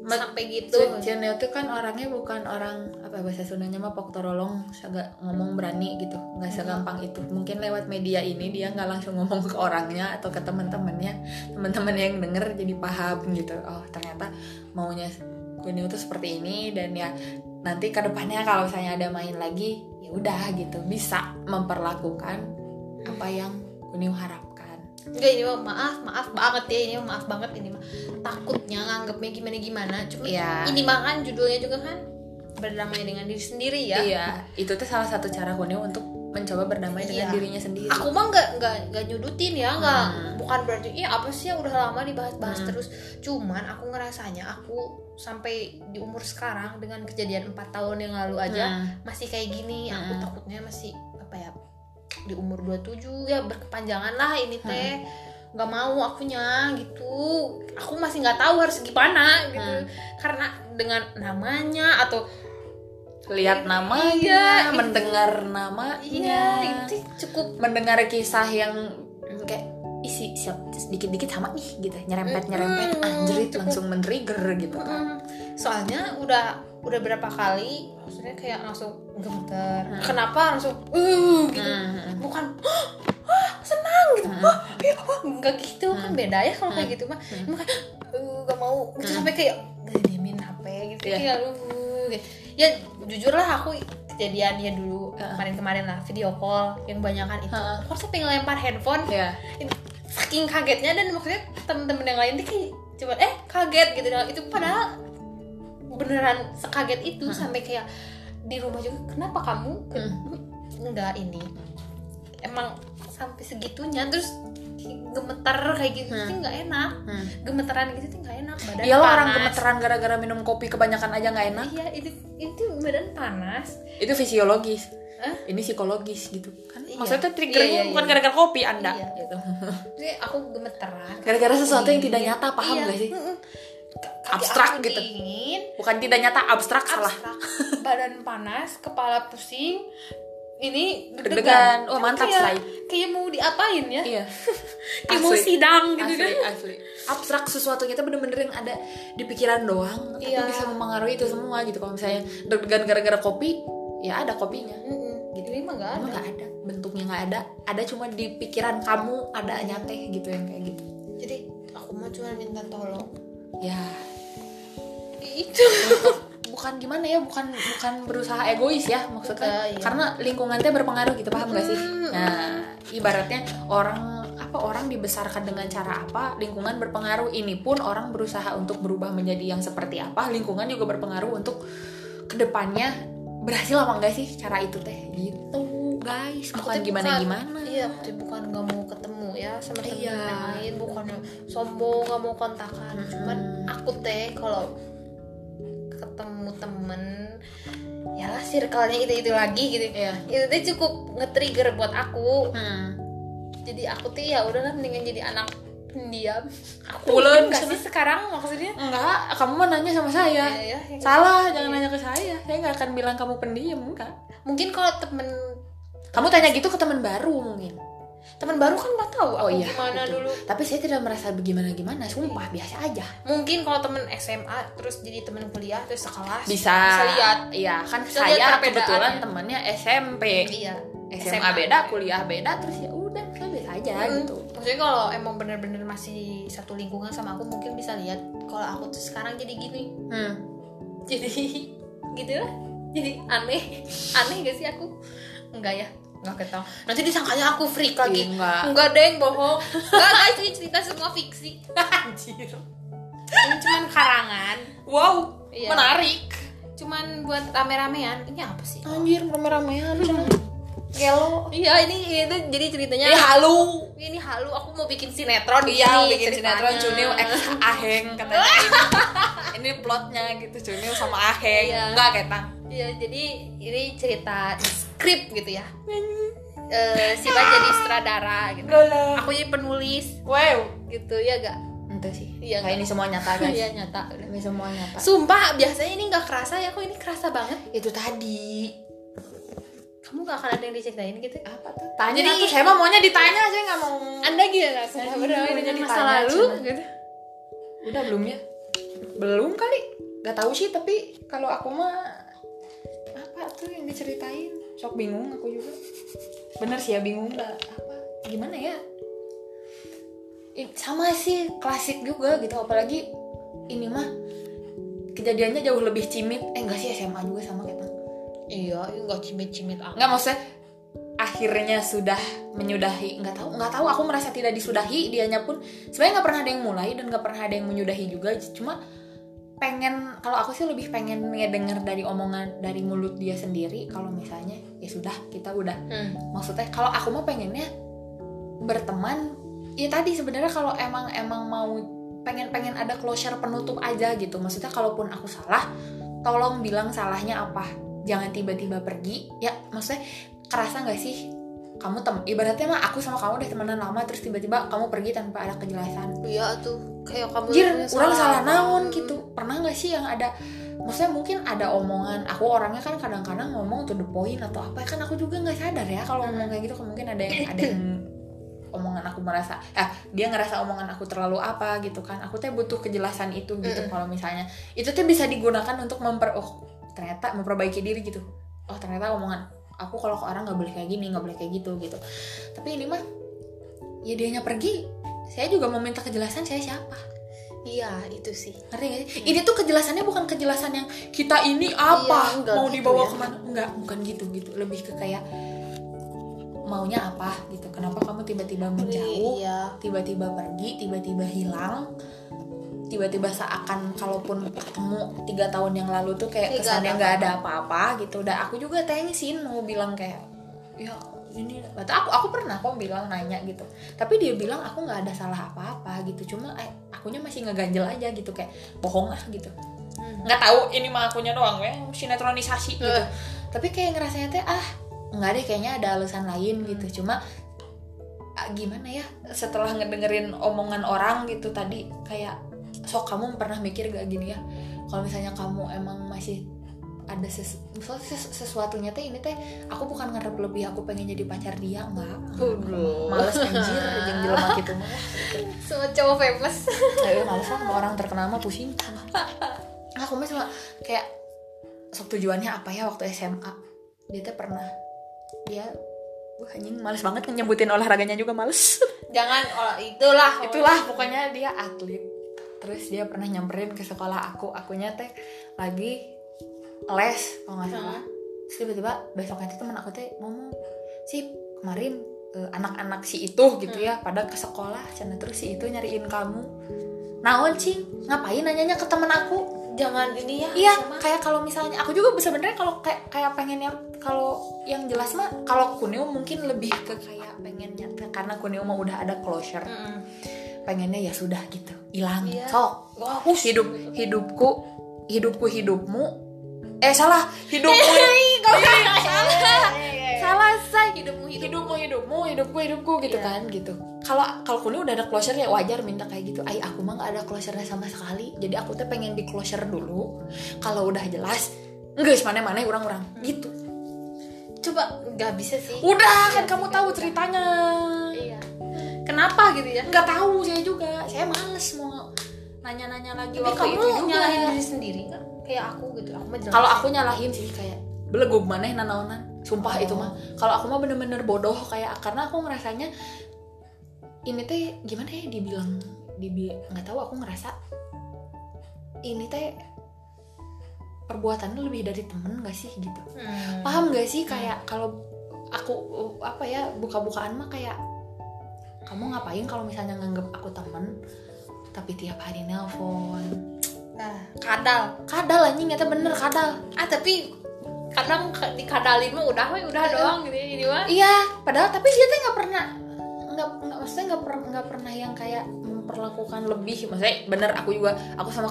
sampai gitu Cuniu tuh kan orangnya bukan orang apa bahasa Sundanya mah poktorolong, agak ngomong berani gitu, nggak segampang itu. Mungkin lewat media ini dia nggak langsung ngomong ke orangnya atau ke teman-temannya, teman-teman yang denger jadi paham gitu. Oh ternyata maunya Cuniu tuh seperti ini dan ya nanti ke depannya kalau misalnya ada main lagi ya udah gitu bisa memperlakukan apa yang Cuniu harapkan. Enggak ini mah maaf maaf banget ya ini mah maaf banget ini mah takutnya nganggapnya gimana gimana cuma Iya. ini mah kan judulnya juga kan berdamai dengan diri sendiri ya Iya, itu tuh salah satu cara Cuniu untuk mencoba berdamai dengan Iya. dirinya sendiri. aku mah nggak nggak nggak nyudutin ya nggak Hmm. bukan berarti iya apa sih yang udah lama dibahas-bahas Hmm. terus cuman aku ngerasanya aku sampai di umur sekarang dengan kejadian empat tahun yang lalu aja Hmm. masih kayak gini aku Hmm. takutnya masih apa ya di umur 27 ya berkepanjangan lah ini teh nggak mau akunya gitu aku masih nggak tahu harus gimana gitu Hmm. karena dengan namanya atau lihat namanya, Iya, itu- mendengar namanya, iya itu cukup mendengar kisah yang kayak isi siap sedikit-dikit sama nih gitu, nyerempet nyerempet, Mm-mm, anjrit cukup. langsung men-trigger gitu kan. Soalnya udah udah berapa kali maksudnya kayak langsung gemeter Hmm. kenapa langsung uh gitu Hmm. bukan wah senang gitu. Wah ya, wah, nggak gitu. Kan beda ya kalau kayak gitu mah emang kayak uh, gak mau. Gitu sampai kayak ngediamin HP gitu Iya. kayak uh, gitu. ya jujur lah aku kejadian ya dulu kemarin-kemarin lah video call yang banyak kan itu aku sampai ngelempar handphone. Ya, saking kagetnya dan maksudnya temen-temen yang lain tuh kayak coba eh kaget gitu. Nah, itu padahal beneran sekaget itu sampai kayak di rumah juga kenapa kamu Hmm. enggak ini emang sampai segitunya terus gemeter kayak gitu Hmm. sih nggak enak hmm. gemeteran gitu tuh nggak enak badan Iyalah orang panas. gemeteran gara-gara minum kopi kebanyakan aja nggak enak. iya itu itu badan panas Itu fisiologis. Hah? Ini psikologis gitu kan. Iya. Maksudnya triggernya Iya, iya, bukan iya. gara-gara kopi Anda Iya. gitu. jadi aku gemeteran Gara-gara sesuatu yang tidak Iya. nyata, paham Iya. gak sih? Abstrak gitu. dingin Bukan tidak nyata, abstrak salah. abstrak badan panas kepala pusing ini Deg-degan. Oh, mantap, kayak, Slay. kayak mau diapain ya? Iya. kayak mau sidang gitu asli kan. asli. Abstrak sesuatu kita bener-bener yang ada di pikiran doang tapi Iya. bisa mempengaruhi itu semua gitu. Kalau misalnya deg-degan gara-gara kopi ya ada kopinya. Mm-mm. Gitu. ini mah gak Emang ada. nggak ada. Bentuknya nggak ada. Ada cuma di pikiran kamu ada nyate gitu yang kayak gitu. Jadi aku mau cuma minta tolong. Ya. Itu bukan gimana ya bukan bukan berusaha egois ya maksudnya iya. karena lingkungannya berpengaruh gitu paham gak sih Hmm. nah ibaratnya orang apa orang dibesarkan dengan cara apa lingkungan berpengaruh ini pun orang berusaha untuk berubah menjadi yang seperti apa lingkungan juga berpengaruh untuk ke depannya berhasil apa enggak sih cara itu teh gitu guys bukan gimana bukan- gimana iya aku tuh bukan gak mau ketemu ya sama temen Iya. lain bukan sombong gak mau kontakan Mm-mm. cuman aku teh kalau ketemu temen ya lah circle-nya itu itu lagi gitu. Iya. itu tuh cukup nge-trigger buat aku. Hmm. jadi aku tuh ya udahlah mendingan jadi anak pendiam. Aku Pulen, nggak sih sekarang maksudnya? Enggak kamu mau nanya sama saya. Ya, ya, ya. salah Iya. jangan nanya ke saya. Saya nggak akan bilang kamu pendiam enggak. Mungkin kalau temen kamu tanya gitu ke teman baru mungkin teman baru kan nggak tahu aku Oh iya, gimana betul. dulu. Tapi saya tidak merasa bagaimana gimana sumpah biasa aja. Mungkin kalau temen SMA terus jadi temen kuliah terus sekelas bisa. bisa lihat. Iya kan Bisa saya kebetulan perbedaannya. temennya SMP iya SMA, beda kuliah beda terus ya udah saya biasa aja Hmm, gitu. Maksudnya kalau emang bener-bener masih satu lingkungan sama aku mungkin bisa lihat kalau aku tuh sekarang jadi gini. Hmm. jadi gitu lah. Jadi aneh. Aneh gak sih aku? Enggak ya enggak ketahu nanti disangkanya aku freak lagi. Ih, enggak. enggak deng bohong. Enggak guys ini cerita semua fiksi. Anjir. Ini cuman karangan. Wow Iya. menarik. Cuman buat rame-ramean. Ini apa sih? Anjir rame-ramean. Gelo. Iya ini itu jadi ceritanya ini halu. Ini halu. Aku mau bikin sinetron iya bikin ceritanya. sinetron Cunil X Aheng katanya. Ini, ini plotnya gitu Cunil sama Aheng. Iya. enggak ketang ya jadi ini cerita skrip gitu ya. Eh, Siva jadi sutradara gitu. Aku jadi penulis. Wow. Gitu ya gak Ente sih. Iya, kayak ini semua nyata guys. Iya nyata. Udah. ini semua nyata. Sumpah biasanya ini nggak kerasa ya kok ini kerasa banget. Itu tadi. Kamu gak akan ada yang diceritain gitu? Apa tuh? Tanya Jadi- tuh saya mah maunya ditanya saya nggak mau. Anda gila rasanya berdamai dengan ditanya, masa lalu gitu. Udah belum ya? Belum kali. Nggak tahu sih tapi kalau aku mah apa tuh yang diceritain sok bingung aku juga. Bener sih ya bingung. Nggak apa? Gimana ya? Sama sih klasik juga gitu. Apalagi ini mah kejadiannya jauh lebih cimit. Eh enggak sih SMA juga sama kayak Iya nggak cimit-cimit aku nggak maksudnya akhirnya sudah menyudahi nggak tahu nggak tahu. Aku merasa tidak disudahi dianya pun sebenarnya nggak pernah ada yang mulai dan nggak pernah ada yang menyudahi juga. Cuma pengen kalau aku sih lebih pengen ngedenger dari omongan dari mulut dia sendiri. Kalau misalnya ya sudah kita udah. Hmm. maksudnya kalau aku mah pengennya berteman ya tadi sebenarnya kalau emang emang mau pengen pengen ada closure penutup aja gitu. Maksudnya kalaupun aku salah tolong bilang salahnya apa. Jangan tiba-tiba pergi. Ya maksudnya kerasa nggak sih kamu tem ibaratnya mah aku sama kamu udah temenan lama terus tiba-tiba kamu pergi tanpa ada kejelasan. Iya tuh kayak kamu Jir, orang salah. naon Hmm. gitu. Pernah nggak sih yang ada maksudnya mungkin ada omongan aku orangnya kan kadang-kadang ngomong to the point atau apa kan aku juga nggak sadar ya kalau ngomong kayak gitu mungkin ada yang ada yang omongan aku merasa ah dia ngerasa omongan aku terlalu apa gitu kan. Aku teh butuh kejelasan itu gitu Mm-mm. kalau misalnya. Itu tuh bisa digunakan untuk memper oh ternyata memperbaiki diri gitu. Oh ternyata omongan aku kalau ke orang nggak boleh kayak gini nggak boleh kayak gitu gitu. Tapi ini mah ya dianya pergi saya juga mau minta kejelasan saya siapa. Iya itu sih. Ngerti gak sih? Ini tuh kejelasannya bukan kejelasan yang kita ini apa Iya, mau gitu dibawa ya. ke mana. Enggak bukan gitu gitu. Lebih ke kayak maunya apa gitu. Kenapa kamu tiba-tiba menjauh Iya. tiba-tiba pergi tiba-tiba hilang tiba-tiba seakan kalaupun ketemu tiga tahun yang lalu tuh kayak Kayak kesannya nggak ada apa-apa. gitu. Udah aku juga thanksin mau bilang kayak ya ini atau aku aku pernah kok bilang nanya gitu. Tapi dia bilang aku nggak ada salah apa-apa gitu. Cuma eh, akunya masih ngeganjel aja gitu kayak bohong lah gitu. Hmm. nggak tahu ini mah akunya doang ya sinetronisasi gitu. Eh. tapi kayak ngerasanya teh ah nggak deh kayaknya ada alasan lain Hmm. gitu. Cuma ah, gimana ya setelah ngedengerin omongan orang gitu tadi kayak sok kamu pernah mikir gak gini ya? Kalau misalnya kamu emang masih ada ses misalnya ses- sesuatunya teh ini teh aku bukan ngarep lebih aku pengen jadi pacar dia enggak. Males anjir jeung jelema gitu mah. Semua cowok famous. Ayo males lah orang terkenal mah pusing. Aku mah cuma kayak sok tujuannya apa ya waktu SMA dia tuh pernah dia wah anjing males banget nyebutin olahraganya juga males. Jangan oh, itulah itulah pokoknya dia atlet terus dia pernah nyamperin ke sekolah aku. Akunya teh lagi les kalau nggak salah. Terus tiba-tiba besoknya tuh teman aku teh ngomong sih kemarin eh, anak-anak si itu gitu ya pada ke sekolah cina terus si itu nyariin kamu. Naon cing? Ngapain nanyanya ke temen aku? Jangan ini ya iya sama. kayak kalau misalnya aku juga sebenarnya kalau kayak kayak pengennya kalau yang jelas mah kalau kunio mungkin lebih ke kayak pengennya karena kunio mah udah ada closure. Mm-mm. pengennya ya sudah gitu hilang. Iya. sok. Wah, hidup hidupku hidupku hidupmu. Eh salah. Hidupmu salah salah say. Hidupmu hidup hidupmu hidupmu hidupku hidupku gitu Iya. kan gitu. Kalau kalau kuni udah ada closure ya wajar minta kayak gitu. Ay aku mah gak ada closure sama sekali. Jadi aku tuh pengen di closure dulu. Kalau udah jelas enggak mana mana orang-orang gitu. Coba nggak bisa sih. Udah kan kamu tahu ceritanya. iya kenapa gitu ya? Nggak tahu saya juga. Saya males mau nanya-nanya lagi tapi waktu kamu itu juga. nyalahin diri sendiri nggak? Kayak aku gitu aku kalau aku nyalahin sih kayak belegug maneh nanaonan. Sumpah Oh. itu mah. Kalau aku mah bener-bener bodoh kayak karena aku ngerasanya ini teh gimana ya dibilang dibi nggak tahu aku ngerasa ini teh perbuatannya lebih dari temen gak sih gitu. Hmm. paham gak sih kayak kalau aku apa ya buka-bukaan mah kayak kamu ngapain kalau misalnya nganggep aku temen tapi tiap hari nelpon? Nah kadal. Kadal anjing itu bener kadal. Ah tapi kadang dikadalin mah udah we udah Iya. doang gitu ya ini mah. Iya, padahal tapi dia tuh nggak pernah nggak nggak maksudnya nggak pernah nggak pernah yang kayak memperlakukan lebih. Maksudnya bener aku juga aku sama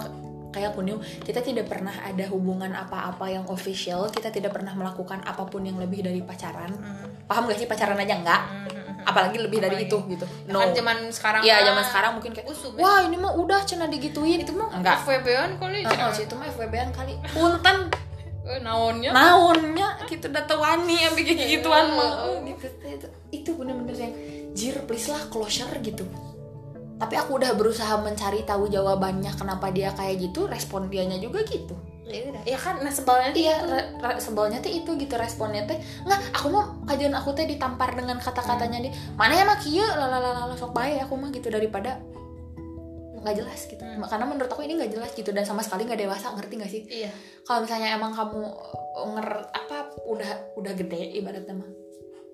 kayak Kunio kita tidak pernah ada hubungan apa-apa yang official. Kita tidak pernah melakukan apa pun yang lebih dari pacaran. Paham gak sih pacaran aja? Enggak apalagi lebih dari itu gitu. No. kan zaman sekarang Iya mah zaman sekarang mungkin kayak usum, ya. wah ini mah udah cina digituin. Itu mah enggak. FWB-an kali sih, itu mah FWB-an kali. Punten Eh, naonnya? Naonnya? Kita udah tewani yang bikin gituan mah. Heeh. Oh, gitu itu itu bener-bener yang jir please lah closure gitu. Tapi aku udah berusaha mencari tahu jawabannya kenapa dia kayak gitu respon dianya juga gitu ya udah. Ya kan nah sebalnya iya re- re- sebelnya teh itu gitu responnya teh nggak aku mau kajian aku teh ditampar dengan kata-katanya dia mana ya mah kieu lalalala sok bae aku mah gitu daripada nggak jelas gitu. Hmm. karena menurut aku ini nggak jelas gitu dan sama sekali nggak dewasa ngerti nggak sih? Iya. Kalau misalnya emang kamu uh, nger apa udah udah gede ibaratnya mah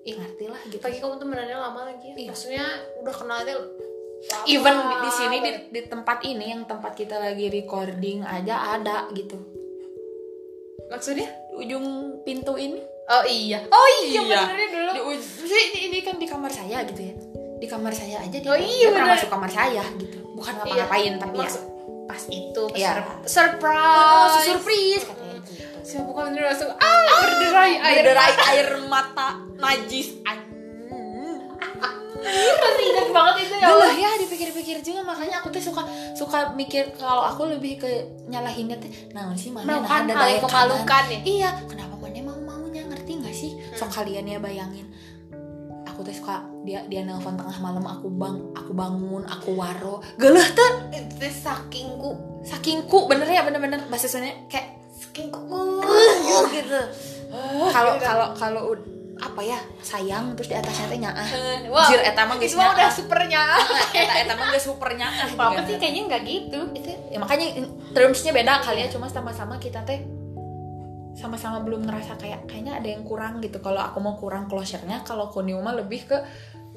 ya ngerti lah gitu. Pagi kamu tuh menanya lama lagi ya. Iya. maksudnya udah kenalnya lama. Even di, di sini di, di tempat ini yang tempat kita lagi recording aja ada gitu maksudnya? Di ujung pintu ini? Oh iya. Oh iya, Iya. benernya dulu. Di uj- ini, ini kan di kamar saya gitu ya. Di kamar saya aja dia, Oh iya, dia pernah masuk kamar saya gitu. Bukan ngapa-ngapain tapi ya Maksud- pas itu pas Iya. sur- surprise. Oh surprise katanya gitu. Siapa bukan bener langsung ah! Berderai air berderai air mata najis masih ingat banget itu ya ya dipikir-pikir juga. Makanya aku tuh suka suka mikir kalau aku lebih ke nyalahinnya teh nah sih mana nah, ada daya kanan. ya? iya kenapa mana mau maunya ngerti nggak sih? Sok kalian ya bayangin. Aku tuh suka dia dia nelpon tengah malam aku bang aku bangun aku waro. Gelah tuh. Itu sakingku. Sakingku bener ya bener-bener. Bahasa kayak sakingku. Gitu. Kalau kalau kalau apa ya sayang terus di atasnya teh nyaah. Wah, Jir, eta mah geus udah nyaah. supernya eta eta mah geus supernya ah apa sih kayaknya nggak gitu. Itu ya makanya termsnya beda kali ya cuma sama-sama kita teh sama-sama belum ngerasa kayak kayaknya ada yang kurang gitu. Kalau aku mau kurang closure-nya kalau Kunio mah lebih ke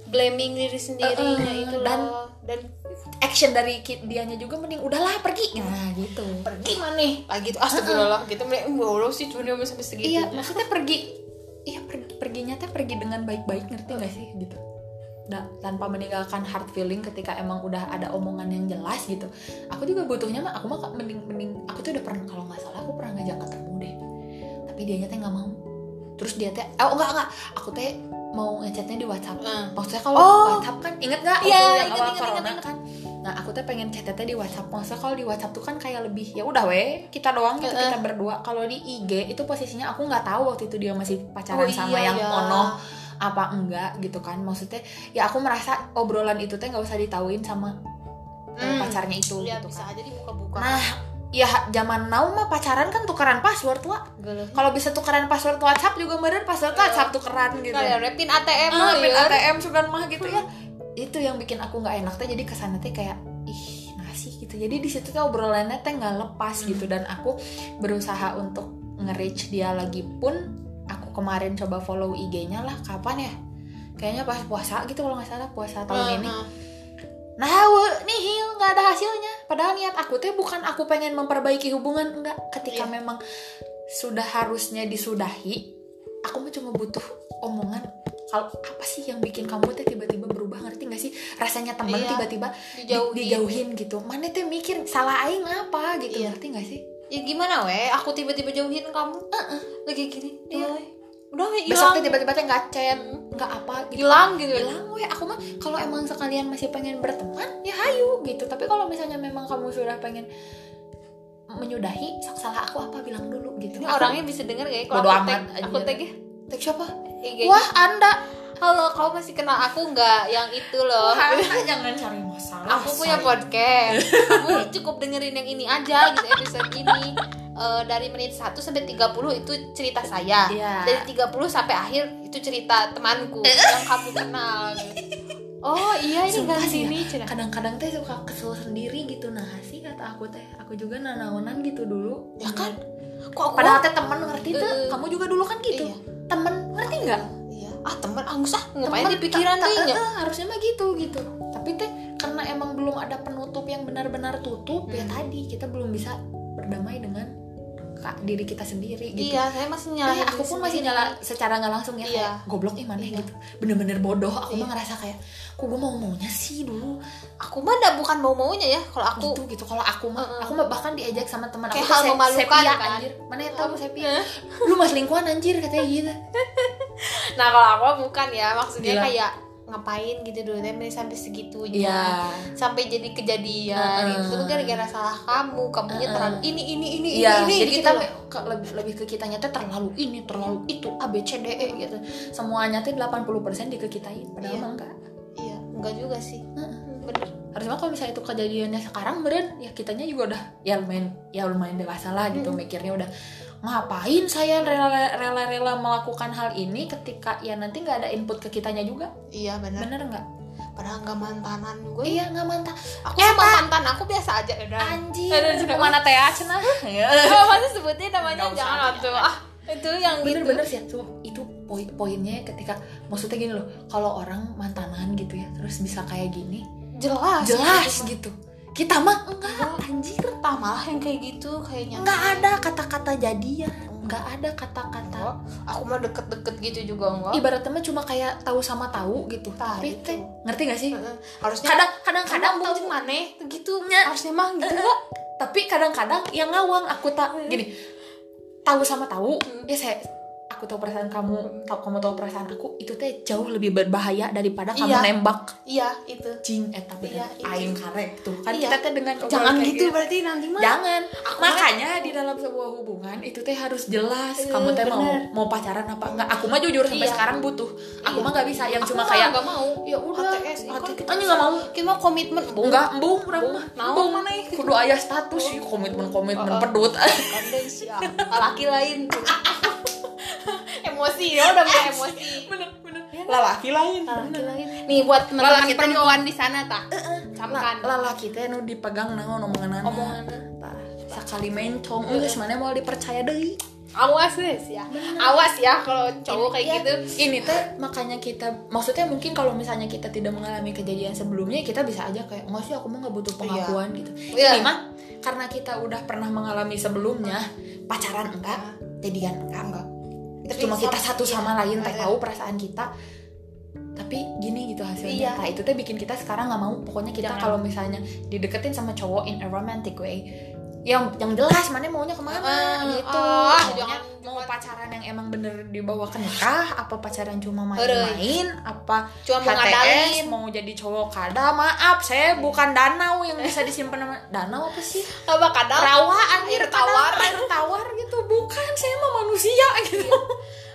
blaming diri sendirinya Eh, eh, itu dan- loh. dan action dari dianya juga mending udahlah pergi. Nah gitu. Pergi. Mana? Lagi tuh astagfirullah gitu. Mulai Allah sih cuma dia sampai segitu. Iya maksudnya pergi iya pergi perginya teh pergi dengan baik-baik ngerti nggak sih? Gitu. Nah, tanpa meninggalkan hard feeling ketika emang udah ada omongan yang jelas gitu. Aku juga butuhnya mah aku mah mending mending aku tuh udah pernah kalau nggak salah aku pernah ngajak ketemu deh. Tapi dianya teh nggak mau. Terus dia teh oh enggak enggak aku teh mau ngechatnya di WhatsApp. Eh. maksudnya kalau Oh. WhatsApp kan inget gak Iya, inget, awal inget, corona? inget, inget. kan nah aku teh pengen chatnya di WhatsApp. Maksudnya kalau di WhatsApp tuh kan kayak lebih ya udah weh kita doang gitu eh. kita berdua. Kalau di IG itu posisinya aku nggak tahu waktu itu dia masih pacaran Oh, sama iya, yang ya. ono apa enggak gitu kan. Maksudnya ya aku merasa obrolan itu teh nggak usah ditauin sama eh, Hmm. pacarnya itu ya gitu bisa kan. aja dibuka-buka. Nah ya zaman now mah pacaran kan tukeran password lah kalau bisa tukeran password WhatsApp juga meren password WhatsApp tukeran gitu. Ya, pin ATM lah pin. ATM sudah mah gitu ya itu yang bikin aku nggak enak teh jadi ke sana teh kayak ih nasi gitu. Jadi di situ tuh obrolannya teh nggak lepas gitu. Dan aku berusaha untuk nge-reach dia lagi pun aku kemarin coba follow IG-nya lah kapan ya? Kayaknya pas puasa gitu kalau nggak salah puasa tahun ini. Heeh. nah nihil nggak ada hasilnya. Padahal niat aku teh bukan aku pengen memperbaiki hubungan enggak ketika Iya. memang sudah harusnya disudahi aku mah cuma butuh omongan kalau apa sih yang bikin kamu teh tiba-tiba berubah? Ngerti gak sih? Rasanya teman Iya. tiba-tiba di- Dijauhin. dijauhin gitu. Mana teh mikir salah aing apa gitu Iya. ngerti gak sih? Ya gimana weh aku tiba-tiba jauhin kamu. Lagi gini. Iya. Woy. udah besok teh tiba-tiba teh nggak chat. Nggak apa gitu. Hilang gitu. Hilang weh aku mah kalau emang sekalian masih pengen berteman ya hayu gitu. Tapi kalau misalnya memang kamu sudah pengen menyudahi salah aku apa bilang dulu gitu. Ini Aku- orangnya bisa denger gak ya? Kalau aku tag aku anjir. tag ya? Tag siapa IG wah anda. Halo kau masih kenal aku nggak? Yang itu loh. Wah anda jangan cari masalah aku punya say. podcast. Kamu cukup dengerin yang ini aja gitu episode ini Eh, dari menit 1 sampai 30 itu cerita saya. Iya. dari 30 sampai akhir itu cerita temanku yang kamu kenal gitu. oh iya ini Sumpah sini ya, kadang-kadang teh suka kesel sendiri gitu. Nah sih kata aku teh aku juga nanaonan gitu dulu. Ya kan kok aku? Padahal teh temen ngerti tuh kamu juga dulu kan gitu? Iya. temen ngerti nggak? Iya. Ah teman angus ah ngapain Temen, di pikiran ta- dia ta- nya? eh, harusnya mah gitu gitu. Tapi teh karena emang belum ada penutup yang benar-benar tutup ya tadi kita belum bisa berdamai dengan diri kita sendiri gitu iya saya masih Eh, nyalahin aku pun masih nyala secara nggak langsung ya Iya. kayak goblok ih mana Iya. gitu bener-bener bodoh aku Iya. mah ngerasa kayak kok gue mau maunya sih dulu aku mah udah bukan mau maunya ya kalau aku gitu gitu kalau aku mah Heeh. aku mah bahkan diajak sama teman aku hal memalukan, sepia kan? anjir mana ya tahu sepia lu mas lingkungan anjir katanya gitu nah kalau aku bukan ya maksudnya Gila. kayak ngapain gitu dulu tapi sampai segitunya Iya. sampai jadi kejadian Heeh. itu tuh gara-gara salah kamu kamunya Heeh. terlalu ini ini ini Iya, ini jadi gitu kita ke- lebih lebih ke kitanya tuh terlalu ini, terlalu itu, A B C D E gitu. Semuanya tuh 80% di ke kitain, padahal Iya. mah enggak. iya enggak juga sih Heeh. bener Harusnya kalau misalnya itu kejadiannya sekarang beren, ya kitanya juga udah ya lumayan ya lumayan dewasa lah gitu mikirnya udah ngapain saya rela- rela-rela melakukan hal ini ketika ya nanti nggak ada input ke kitanya juga? Iya bener bener nggak? Padahal nggak mantanan gue. Iya nggak mantap aku sama mantan aku biasa aja udah. Anjir. Aduh, sudah. mana teh cenah? Oh, masa sebutnya namanya jangan tuh ah. Itu yang bener-bener gitu. sih tuh itu poin poinnya ketika maksudnya gini loh kalau orang mantanan gitu ya terus bisa kayak gini jelas. jelas gitu. gitu kita mah enggak. Anjir. Tah, malah yang kayak gitu kayaknya. Nggak ada kata-kata jadian. Nggak ada kata-kata. Aku mah deket-deket gitu juga enggak. Ibaratnya mah cuma kayak tahu sama tahu gitu. Tapi itu. ngerti gak sih? Harusnya kadang kadang kadang kadang tahu mana? gitu Nya. harusnya mah gitu. Enggak tapi kadang-kadang yang ngawang aku tak gini tahu sama tahu Hmm. ya saya aku tahu perasaan kamu tahu kamu tahu perasaan aku itu teh jauh lebih berbahaya daripada kamu Iya. nembak. Iya itu. Jing eta Iya, bener itu. aing karek tuh. Kan Iya. kita teh dengan jangan kayak gitu berarti nanti mah jangan. Aku makanya di dalam sebuah hubungan itu teh harus jelas Eh, kamu teh mau mau pacaran apa enggak. Aku mah jujur sampai Iya. sekarang butuh. Aku Iya. mah nggak bisa. Yang Aku cuma kayak nggak mau. Ya udah. Kan kita nggak mau. Kita mau komitmen. Enggak embung urang mah. embung mana ya? kudu aya status sih. Komitmen komitmen pedut. Laki lain emosi ya udah mulai emosi. Bener bener. Lalaki lain laki lain. Nih buat teman-teman Lalaki perempuan di sana tah. Camkan lalaki teh nu dipegang naon omongan. Omongan. sekali mencong. Geus mana mau dipercaya deui awas guys ya. Awas ya kalau cowok kayak Iya. gitu. ini teh makanya kita maksudnya mungkin kalau misalnya kita tidak mengalami kejadian sebelumnya kita bisa aja kayak nggak sih aku mah nggak butuh pengakuan gitu. Iya. ini mah karena kita udah pernah mengalami sebelumnya pacaran enggak? Jadian enggak? Enggak Tapi cuma kita sama- satu iya. sama lain teh Iya. tahu perasaan kita tapi gini gitu Iya. hasilnya Nah, itu teh bikin kita sekarang nggak mau pokoknya kita kalau misalnya dideketin sama cowok in a romantic way yang yang jelas mana maunya ke mana Ah, gitu. ah, maunya jangan- mau pacaran yang emang bener dibawa ke nikah apa pacaran cuma main-main apa Cuma mau HTS ngadalin. mau jadi cowok kada maaf saya bukan danau yang bisa disimpan sama danau apa sih? Apa kadang rawa air air tawar. air tawar gitu. Bukan saya mah manusia gitu.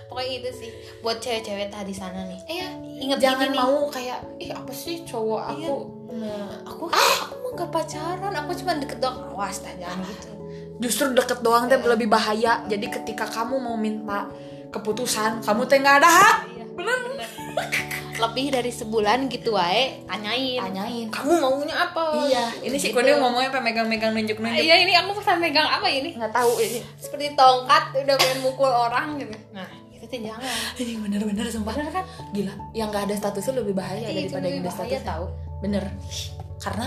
Pokoknya itu sih buat cewek-cewek tadi sana nih. Iya, inget jangan gini nih. mau kayak ih apa sih cowok aku? Nah, aku aku mah gak pacaran aku cuma deket doang awas tah jangan gitu justru deket doang teh lebih bahaya. Jadi ketika kamu mau minta keputusan, kamu teh nggak ada hak. bener lebih dari sebulan gitu wae tanyain Tanyain. kamu maunya apa Iya, ini sih Gitu. ngomongnya sampai megang-megang nunjuk-nunjuk. iya ini aku pesan megang apa ini Nggak tahu ini. seperti tongkat udah pengen mukul orang gitu nah itu tuh jangan Ini bener-bener sumpah. bener kan Gila, yang nggak ada statusnya lebih bahaya Iya, daripada yang ada statusnya. tahu Bener. Karena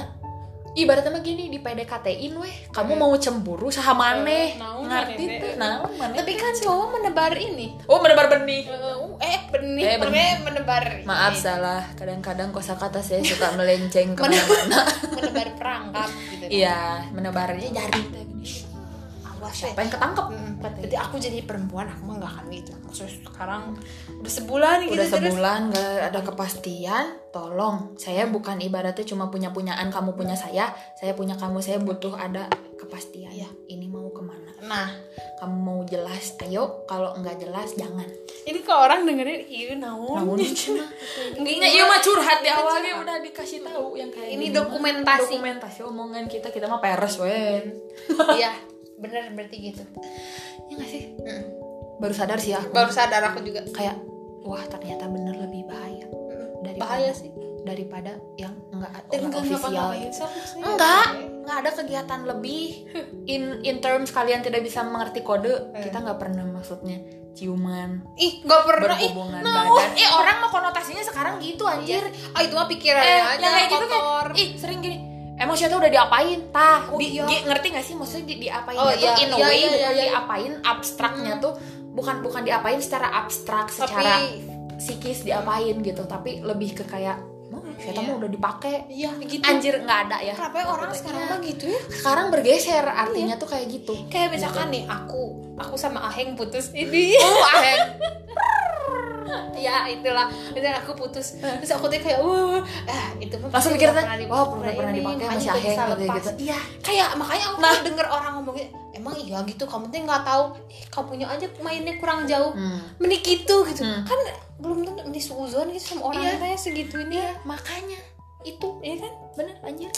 ibaratnya mah gini di PDKT-in weh, kamu mau cemburu saha maneh. naon Ngerti eh. naon maneh. tapi kan cowok menebar ini Oh, menebar benih. eh benih Eh, benih. pokoknya menebar Maaf ini. salah, kadang-kadang kosakata saya suka melenceng ke mana-mana. menebar perangkap gitu Iya, menebarnya teh awas Siapa yang ketangkep? Jadi aku jadi perempuan aku mah gak akan gitu Maksudnya sekarang udah sebulan gitu Udah sebulan gak ada kepastian, tolong. Saya bukan ibaratnya cuma punya punyaan kamu punya saya, saya punya kamu, saya butuh ada kepastian. Iya. Ini mau ke mana? Nah Kamu mau jelas, ayo. Kalau nggak jelas, jangan. ini kalau orang dengerin iya naon Namun Nggak, iya mah curhat di awalnya udah dikasih tahu yang kayak Ini dokumentasi. dokumentasi omongan kita kita mah peres wen Iya bener berarti gitu. Ya nggak sih? Mm. baru sadar sih aku. Baru sadar aku juga. Kayak wah ternyata bener lebih bahaya. Daripada Bahaya sih. daripada yang enggak Dan enggak gak official ngapa-ngapain serius, enggak enggak ada kegiatan lebih in in terms kalian tidak bisa mengerti kode Eh. kita nggak pernah maksudnya ciuman. Ih gak pernah. Ih nah, badan. Eh orang mah konotasinya sekarang gitu anjir. Ah itu mah pikirannya eh aja yang kayak gitu kotor. Kan ih sering gini emang siapa udah diapain tah Oh, di, iya. di- ngerti gak sih maksudnya di, diapain Oh, tuh iya. in a Iya, way iya, bukan iya, iya. diapain abstraknya tuh bukan bukan diapain secara abstrak secara psikis diapain gitu tapi lebih ke kayak siapa Iya. mah udah dipakai. Iya gitu. Anjir nggak ada ya. Kenapa ya orang sekarang mah gitu ya? Sekarang bergeser artinya tuh kayak gitu. Kayak misalkan nih aku aku sama Aheng putus ini. Oh aheng. Ya itulah. Misalkan aku putus terus aku tuh kayak wah ah itu mah langsung mikir di- wah pernah pernah ini, dipakai masih aheng gitu lepas. gitu iya. Kayak makanya aku nah. denger orang ngomongin emang iya gitu kamu tuh nggak tahu. Eh, kamunya aja mainnya kurang jauh. Hmm. menik gitu gitu. Hmm. kan belum tentu menik suuzon gitu sama orang Iya. kayak segitu ini ya makanya. Itu. Iya kan? Bener anjir.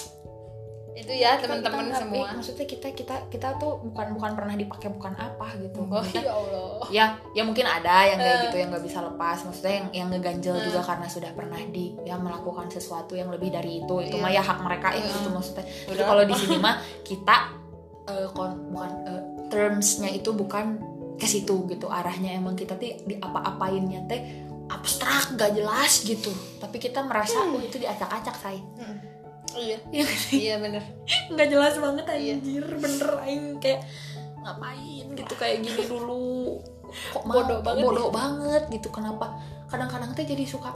Itu ya teman-teman semua. maksudnya kita kita kita tuh bukan bukan pernah dipakai bukan apa gitu. Oh ya Allah. Ya ya mungkin ada yang kayak Eh. gitu yang nggak bisa lepas. Maksudnya yang yang ngeganjel juga karena sudah pernah di ya melakukan sesuatu yang lebih dari itu. Itu Iya. mah ya hak mereka ya Iya. gitu maksudnya. Jadi Udah. kalau di sini mah kita eh, kon- bukan eh, termsnya itu bukan ke situ gitu. Arahnya emang kita tuh di apa-apainnya teh abstrak gak jelas gitu. Tapi kita merasa oh itu diacak-acak say iya. Iya sih? iya bener. Nggak jelas banget Iya. anjir. Bener aing kayak ngapain? gitu kayak gini dulu. Kok mau Bodoh banget bodoh banget gitu kenapa? Kadang-kadang teh jadi suka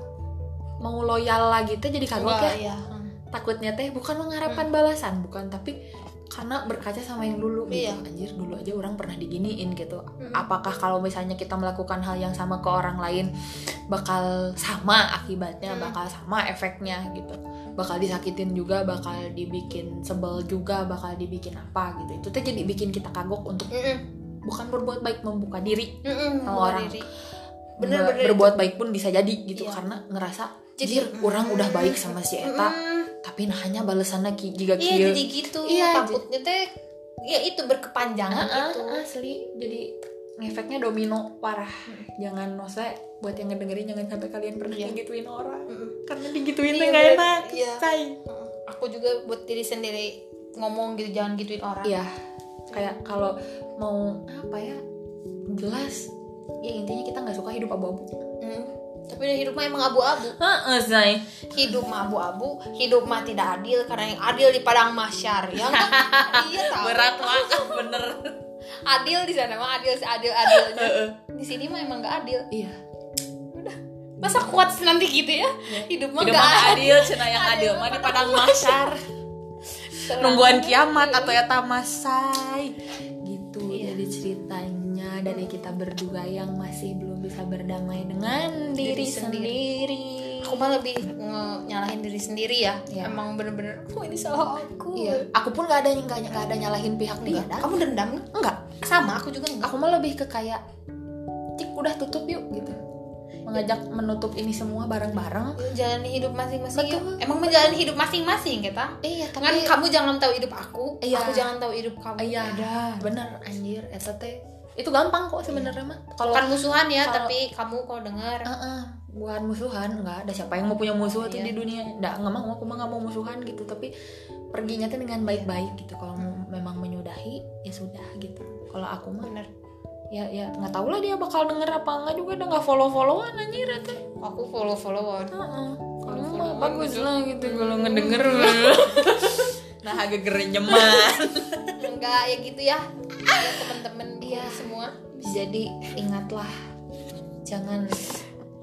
mau loyal lagi teh jadi kagok Wah, ya. iya. Takutnya teh bukan mengharapkan balasan bukan tapi karena berkaca sama yang dulu gitu Iya. anjir dulu aja orang pernah diginiin gitu Mm. apakah kalau misalnya kita melakukan hal yang sama ke orang lain bakal sama akibatnya Mm. bakal sama efeknya gitu bakal disakitin juga bakal dibikin sebel juga bakal dibikin apa gitu itu tuh jadi bikin kita kagok untuk Mm-mm. bukan berbuat baik membuka diri Mm-mm, Sama orang. diri. bener, Bener-bener berbuat baik pun bisa jadi gitu Iya. karena ngerasa Jadi, jadi orang udah baik sama si Eta tapi nah hanya balasannya ki- jika Iya kieu jadi gitu. Iya, takutnya teh ya itu berkepanjangan Ah, itu. ah, asli jadi ngefeknya domino parah jangan maksudnya buat yang ngedengerin jangan sampai kalian pernah Iya. digituin orang karena digituin Iya, tuh gak enak Iya. say. Aku juga buat diri sendiri ngomong gitu jangan gituin orang. iya kayak kalau mau apa ya jelas ya intinya kita nggak suka hidup abu-abu Mm. Tapi hidup mah emang abu-abu. Heeh, say Hidup mah abu-abu, hidup mah tidak adil karena yang adil di padang mahsyar. Ya kan? iya tahu. berat banget bener Adil di sana mah adil seadil adilnya. Di sini mah emang gak adil. iya Masa kuat nanti gitu ya? Hidup mah hidup gak mah adil. adil cina yang adil mah di padang masyar nungguan kiamat atau ya tamasai gitu Iya. jadi ceritanya dari kita berdua yang masih belum bisa berdamai dengan diri, Diri sendiri. sendiri. Aku mah lebih nyalahin diri sendiri ya. Iya. Emang bener-bener, oh ini salah aku. Iya, aku pun gak ada yang gak, gak ada nyalahin pihak dia. Kamu dendam nggak? Enggak, Sama, aku juga enggak. aku mah lebih ke kayak cik udah tutup yuk gitu. Mengajak menutup ini semua bareng-bareng. Jalani hidup masing-masing. Yuk. Emang menjalani hidup masing-masing kita. Iya, Kan kamu jangan tahu hidup aku, Iya. aku jangan tahu hidup kamu. iya, Beda. bener anjir, eta teh itu gampang kok sebenarnya mah. Kalau Bukan musuhan ya, kalau- tapi kamu kalau dengar Heeh, bukan musuhan nggak ada siapa yang mau punya musuh tuh Iya. di dunia nggak nggak mau aku mah nggak mau musuhan gitu tapi perginya tuh dengan baik-baik gitu kalau mau- memang menyudahi ya sudah gitu kalau aku mah bener. ya ya nggak tahu lah dia bakal denger apa enggak juga udah nggak follow followan anjir teh Aku follow-followan. Heeh. kalau Follow-followan mah bagus gitu. lah gitu kalau ngedenger nah agak gerenyeman Enggak ya gitu ya. Ya teman-teman Iya. semua. jadi ingatlah jangan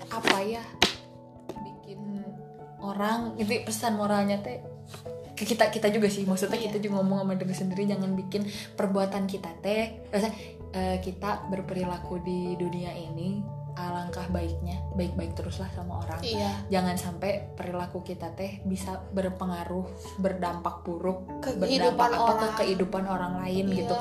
apa ya bikin orang itu pesan moralnya teh ke kita kita juga sih maksudnya Iya. kita juga ngomong sama diri sendiri jangan bikin perbuatan kita teh maksudnya, eh, kita berperilaku di dunia ini alangkah baiknya baik-baik teruslah sama orang Iya. jangan sampai perilaku kita teh bisa berpengaruh berdampak buruk Ke berdampak kehidupan apa ke orang. kehidupan orang lain Iya. gitu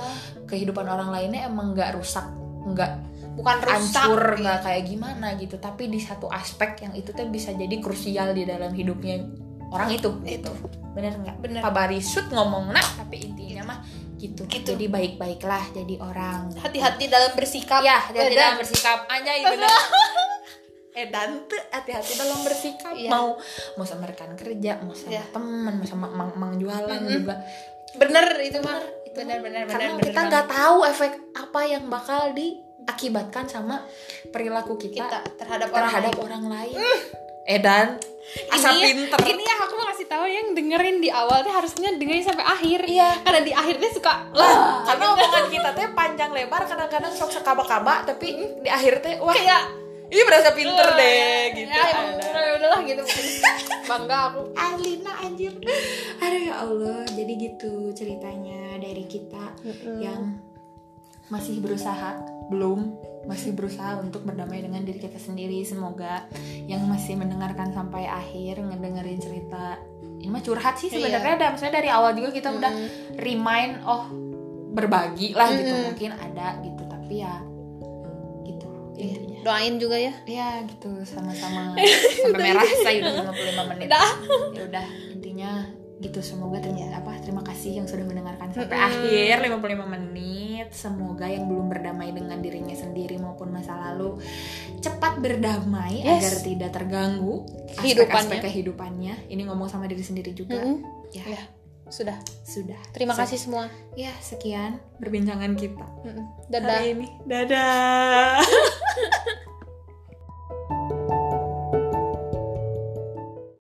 kehidupan orang lainnya emang nggak rusak nggak Bukan rusak. Iya. nggak kayak gimana gitu tapi di satu aspek yang itu tuh bisa jadi krusial di dalam hidupnya orang itu Itu. bener nggak Bener. Pak Barisut ngomong nah tapi intinya mah gitu Gitu. jadi baik-baiklah jadi orang Hati-hati dalam bersikap. ya hati-hati dalam bersikap anjay bener eh dan tuh hati-hati dalam bersikap Iya. mau mau sama rekan kerja mau sama Iya. teman mau sama mang, mang jualan Mm-mm. juga Bener itu mah. itu Bener bener bener. karena bener kita nggak tahu efek apa yang bakal diakibatkan sama perilaku kita, kita terhadap orang terhadap lain. orang lain. Eh dan Asal ini, pinter. ini ya aku mau ngasih tahu yang dengerin di awal tuh harusnya dengerin sampai akhir. Iya. karena di akhirnya suka lah. Karena omongan kita teh panjang lebar kadang-kadang sok sekaba-kaba tapi di akhir teh wah kayak ini berasa pinter deh gitu ya, emang Ada. udah lah gitu. Bangga aku. Alina anjir. Aduh ya Allah jadi gitu ceritanya dari kita yang masih berusaha? Belum. Masih berusaha untuk berdamai dengan diri kita sendiri. Semoga yang masih mendengarkan sampai akhir ngedengerin cerita ini mah curhat sih sebenarnya. Dan maksudnya dari awal juga kita udah remind oh berbagi lah gitu. Mungkin ada gitu. Tapi ya gitu intinya. Doain juga ya. Ya gitu. Sama-sama. Sampai merah saya udah 55 menit. Ya udah intinya gitu semoga terima apa terima kasih yang sudah mendengarkan sampai akhir 55 menit. Semoga yang belum berdamai dengan dirinya sendiri maupun masa lalu cepat berdamai Yes. agar tidak terganggu aspek-aspek kehidupannya. ini ngomong sama diri sendiri juga. Mm-mm. ya. Ya sudah. Sudah. Terima kasih semua. Ya sekian perbincangan kita. Mm-mm. dadah. hari ini. Dadah